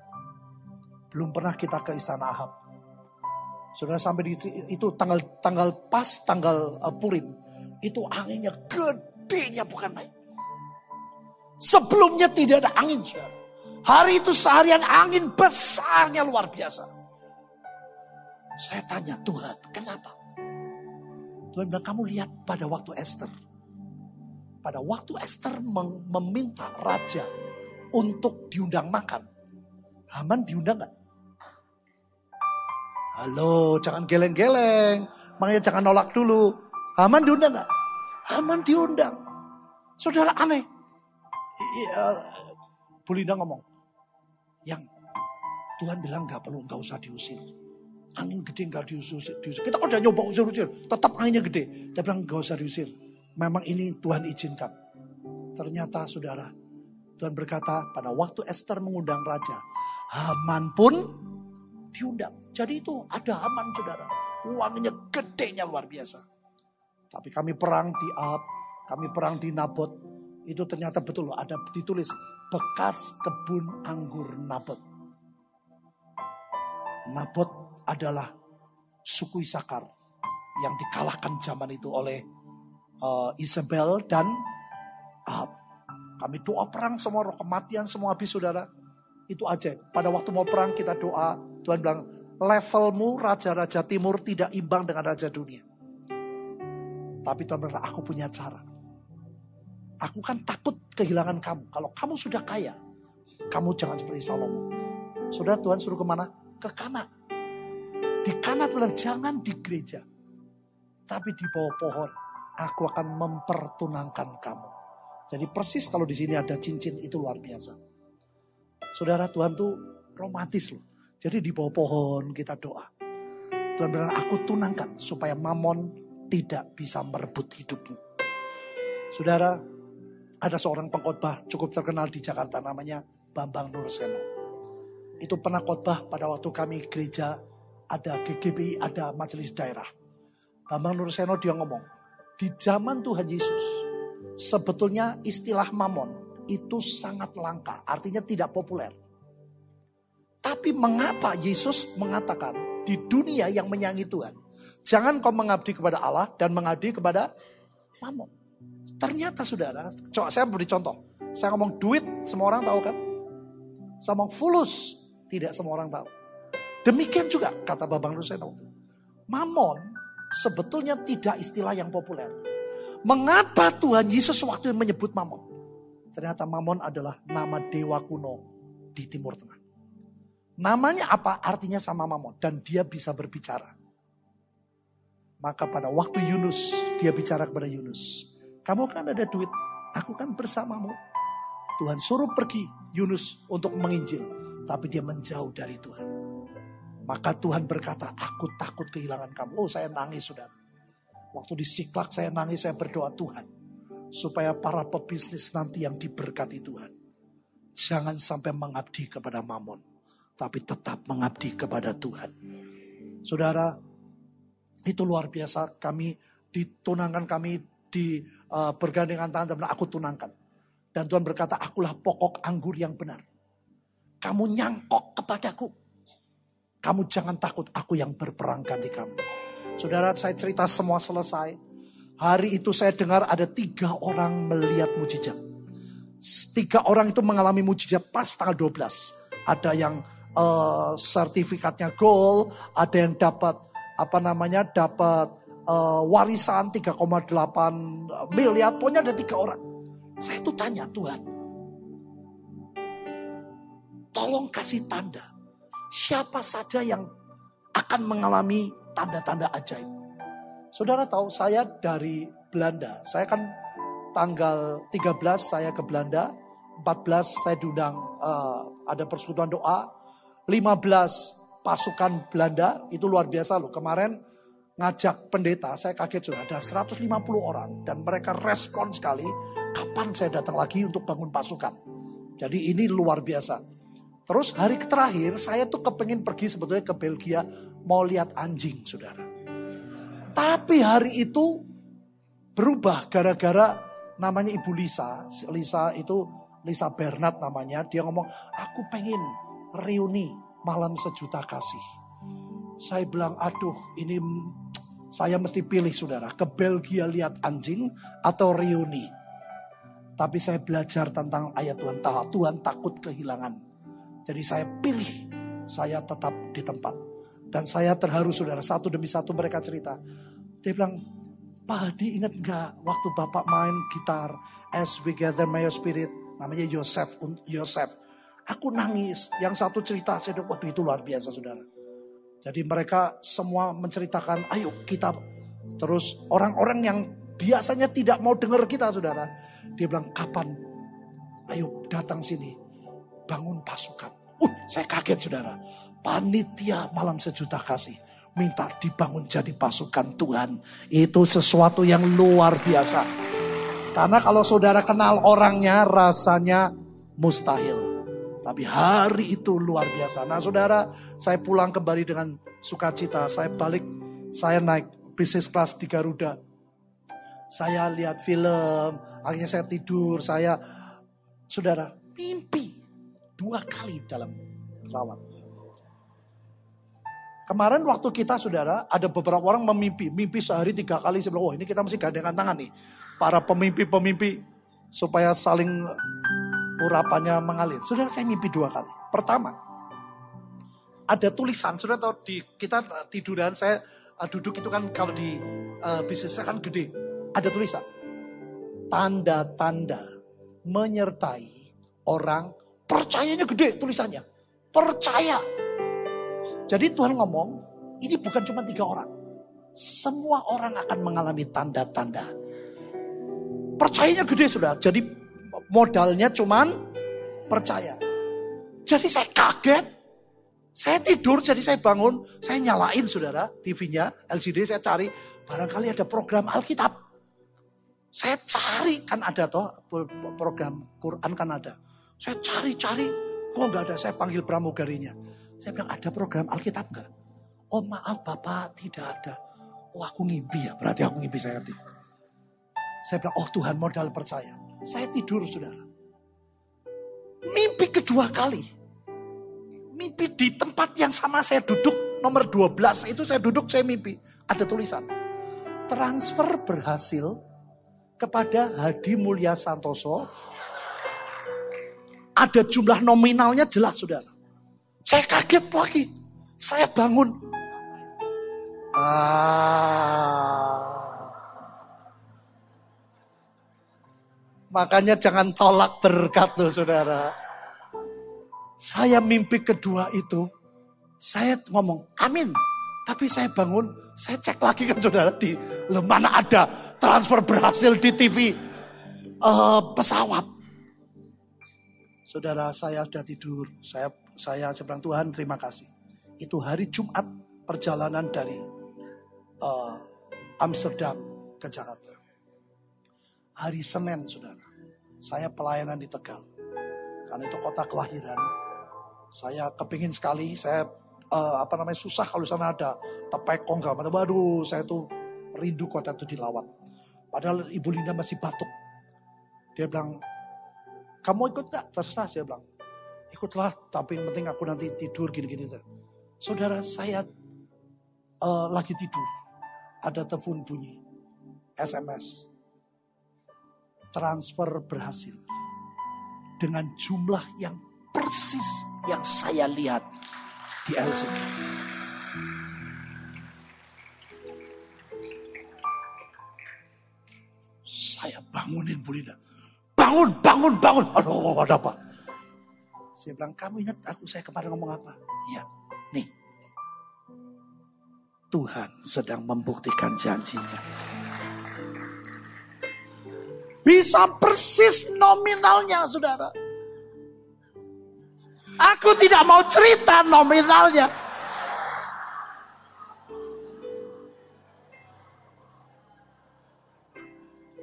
Belum pernah kita ke istana Ahab. Saudara sampai di itu tanggal tanggal pas tanggal uh, Purim, itu anginnya gedenya bukan naik. Sebelumnya tidak ada angin. Hari itu seharian angin besarnya luar biasa. Saya tanya Tuhan, kenapa? Tuhan bilang, kamu lihat pada waktu Esther. Pada waktu Esther meminta raja untuk diundang makan. Haman diundang gak? Halo, jangan geleng-geleng. Makanya jangan nolak dulu. Haman diundang gak? Haman diundang. Saudara aneh. Uh, Bu Linda ngomong. Yang Tuhan bilang gak perlu, gak usah diusir. angin gede nggak diusir, diusir. Kita udah nyoba usir-usir, tetap anginnya gede. Dia bilang gak usah diusir. Memang ini Tuhan izinkan. Ternyata saudara, Tuhan berkata pada waktu Esther mengundang raja, Haman pun diundang. Jadi itu ada Haman saudara. Uangnya gedenya luar biasa. Tapi kami perang di Ab, kami perang di Nabot. Itu ternyata betul loh, ada ditulis bekas kebun anggur Nabot. Nabot adalah suku Isakar yang dikalahkan zaman itu oleh uh, Isabel dan Ahab. Kami doa perang semua roh kematian semua habis saudara. Itu aja. Pada waktu mau perang kita doa. Tuhan bilang levelmu raja-raja timur tidak imbang dengan raja dunia. Tapi Tuhan bilang aku punya cara. Aku kan takut kehilangan kamu. Kalau kamu sudah kaya, kamu jangan seperti Salomo. Saudara Tuhan suruh ke mana? Ke kanan. Di kanan bilang jangan di gereja. Tapi di bawah pohon. Aku akan mempertunangkan kamu. Jadi persis kalau di sini ada cincin itu luar biasa. Saudara Tuhan tuh romantis loh. Jadi di bawah pohon kita doa. Tuhan bilang aku tunangkan supaya mamon tidak bisa merebut hidupmu. Saudara, ada seorang pengkhotbah cukup terkenal di Jakarta namanya Bambang Nurseno. Itu pernah khotbah pada waktu kami gereja ada GGBI, ada majelis daerah. Bambang Nurseno dia ngomong, di zaman Tuhan Yesus, sebetulnya istilah mamon itu sangat langka, artinya tidak populer. Tapi mengapa Yesus mengatakan di dunia yang menyanyi Tuhan, jangan kau mengabdi kepada Allah dan mengabdi kepada mamon. Ternyata saudara, coba saya beri contoh. Saya ngomong duit, semua orang tahu kan? Saya ngomong fulus, tidak semua orang tahu. Demikian juga kata Babang Ruseno. Mamon sebetulnya tidak istilah yang populer. Mengapa Tuhan Yesus waktu menyebut Mamon? Ternyata Mamon adalah nama dewa kuno di Timur Tengah. Namanya apa? Artinya sama Mamon. Dan dia bisa berbicara. Maka pada waktu Yunus, dia bicara kepada Yunus. Kamu kan ada duit, aku kan bersamamu. Tuhan suruh pergi Yunus untuk menginjil. Tapi dia menjauh dari Tuhan. Maka Tuhan berkata, aku takut kehilangan kamu. Oh saya nangis saudara. Waktu di Siklak saya nangis, saya berdoa Tuhan. Supaya para pebisnis nanti yang diberkati Tuhan. Jangan sampai mengabdi kepada mamon. Tapi tetap mengabdi kepada Tuhan. Saudara, itu luar biasa. Kami ditunangkan, kami di uh, bergandengan tangan dan aku tunangkan. Dan Tuhan berkata, akulah pokok anggur yang benar. Kamu nyangkok kepadaku kamu jangan takut, aku yang berperang ganti kamu. Saudara, saya cerita semua selesai. Hari itu saya dengar ada tiga orang melihat mujizat. Tiga orang itu mengalami mujizat pas tanggal 12. Ada yang uh, sertifikatnya gold, ada yang dapat apa namanya dapat uh, warisan 3,8 miliar. Pokoknya ada tiga orang. Saya itu tanya Tuhan, tolong kasih tanda siapa saja yang akan mengalami tanda-tanda ajaib. Saudara tahu saya dari Belanda. Saya kan tanggal 13 saya ke Belanda. 14 saya diundang uh, ada persekutuan doa. 15 pasukan Belanda itu luar biasa loh. Kemarin ngajak pendeta saya kaget sudah ada 150 orang. Dan mereka respon sekali kapan saya datang lagi untuk bangun pasukan. Jadi ini luar biasa. Terus hari terakhir saya tuh kepengen pergi sebetulnya ke Belgia mau lihat anjing saudara. Tapi hari itu berubah gara-gara namanya Ibu Lisa. Lisa itu Lisa Bernard namanya. Dia ngomong aku pengen reuni malam sejuta kasih. Saya bilang aduh ini saya mesti pilih saudara. Ke Belgia lihat anjing atau reuni. Tapi saya belajar tentang ayat Tuhan. Tuhan takut kehilangan jadi saya pilih, saya tetap di tempat. Dan saya terharu saudara, satu demi satu mereka cerita. Dia bilang, Pak Hadi ingat gak waktu Bapak main gitar, As We Gather My Spirit, namanya Yosef, Yosef. Aku nangis, yang satu cerita, saya bilang, waduh itu luar biasa saudara. Jadi mereka semua menceritakan, ayo kita. Terus orang-orang yang biasanya tidak mau dengar kita saudara. Dia bilang, kapan? Ayo datang sini bangun pasukan. Uh, saya kaget saudara. Panitia malam sejuta kasih minta dibangun jadi pasukan Tuhan. Itu sesuatu yang luar biasa. Karena kalau saudara kenal orangnya rasanya mustahil. Tapi hari itu luar biasa. Nah saudara, saya pulang kembali dengan sukacita. Saya balik, saya naik bisnis kelas di Garuda. Saya lihat film, akhirnya saya tidur, saya, saudara, mimpi dua kali dalam pesawat. Kemarin waktu kita saudara, ada beberapa orang memimpi, mimpi sehari tiga kali. Saya bilang, oh ini kita mesti gandengan tangan nih. Para pemimpi-pemimpi supaya saling urapannya mengalir. Saudara saya mimpi dua kali. Pertama, ada tulisan, sudah tahu di kita tiduran saya uh, duduk itu kan kalau di uh, bisnisnya kan gede. Ada tulisan. Tanda-tanda menyertai orang percayanya gede tulisannya. Percaya. Jadi Tuhan ngomong, ini bukan cuma tiga orang. Semua orang akan mengalami tanda-tanda. Percayanya gede sudah. Jadi modalnya cuman percaya. Jadi saya kaget. Saya tidur, jadi saya bangun, saya nyalain saudara TV-nya, LCD saya cari, barangkali ada program Alkitab. Saya cari, kan ada toh program Quran kan ada. Saya cari-cari, kok nggak ada, saya panggil pramugarinya. Saya bilang, ada program Alkitab nggak? Oh maaf Bapak, tidak ada. Oh aku ngimpi ya, berarti aku ngimpi saya ngerti. Saya bilang, oh Tuhan modal percaya. Saya tidur saudara. Mimpi kedua kali mimpi di tempat yang sama saya duduk nomor 12 itu saya duduk saya mimpi ada tulisan transfer berhasil kepada Hadi Mulya Santoso ada jumlah nominalnya jelas saudara saya kaget lagi saya bangun ah. makanya jangan tolak berkat loh saudara saya mimpi kedua itu, saya ngomong amin. Tapi saya bangun, saya cek lagi kan saudara di mana ada transfer berhasil di TV uh, eh, pesawat. Saudara saya sudah tidur, saya saya bilang Tuhan terima kasih. Itu hari Jumat perjalanan dari uh, Amsterdam ke Jakarta. Hari Senin saudara, saya pelayanan di Tegal. Karena itu kota kelahiran saya kepingin sekali, saya uh, apa namanya susah kalau sana ada tepekong gak macam. Waduh, saya tuh rindu kota itu dilawat. Padahal Ibu Linda masih batuk. Dia bilang, kamu ikut gak? Terserah saya bilang. Ikutlah, tapi yang penting aku nanti tidur gini-gini. Saudara saya uh, lagi tidur. Ada telepon bunyi. SMS. Transfer berhasil. Dengan jumlah yang persis yang saya lihat di LCD. Saya bangunin Bu Linda. Bangun, bangun, bangun. Aduh, ada apa? Saya bilang, kamu ingat aku saya kemarin ngomong apa? Iya, nih. Tuhan sedang membuktikan janjinya. Bisa persis nominalnya, saudara. Aku tidak mau cerita nominalnya.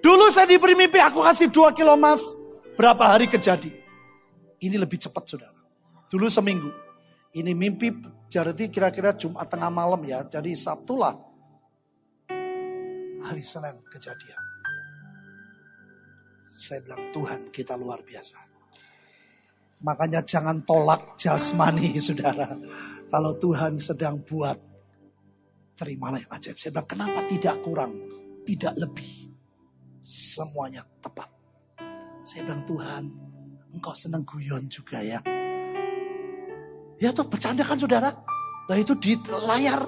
Dulu saya diberi mimpi aku kasih dua kilo emas. Berapa hari kejadi? Ini lebih cepat saudara. Dulu seminggu. Ini mimpi jadi kira-kira Jumat tengah malam ya. Jadi Sabtu lah. Hari Senin kejadian. Saya bilang Tuhan kita luar biasa. Makanya jangan tolak jasmani saudara. Kalau Tuhan sedang buat, terimalah yang ajaib. Saya bilang kenapa tidak kurang, tidak lebih. Semuanya tepat. Saya bilang Tuhan, engkau senang guyon juga ya. Ya tuh bercanda kan saudara. Nah itu di layar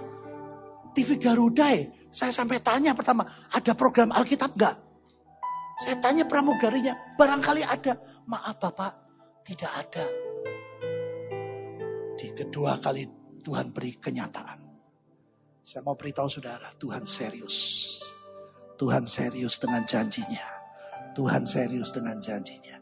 TV Garuda ya. Saya sampai tanya pertama, ada program Alkitab enggak? Saya tanya pramugarinya, barangkali ada. Maaf Bapak, tidak ada. Di kedua kali Tuhan beri kenyataan. Saya mau beritahu saudara, Tuhan serius. Tuhan serius dengan janjinya. Tuhan serius dengan janjinya.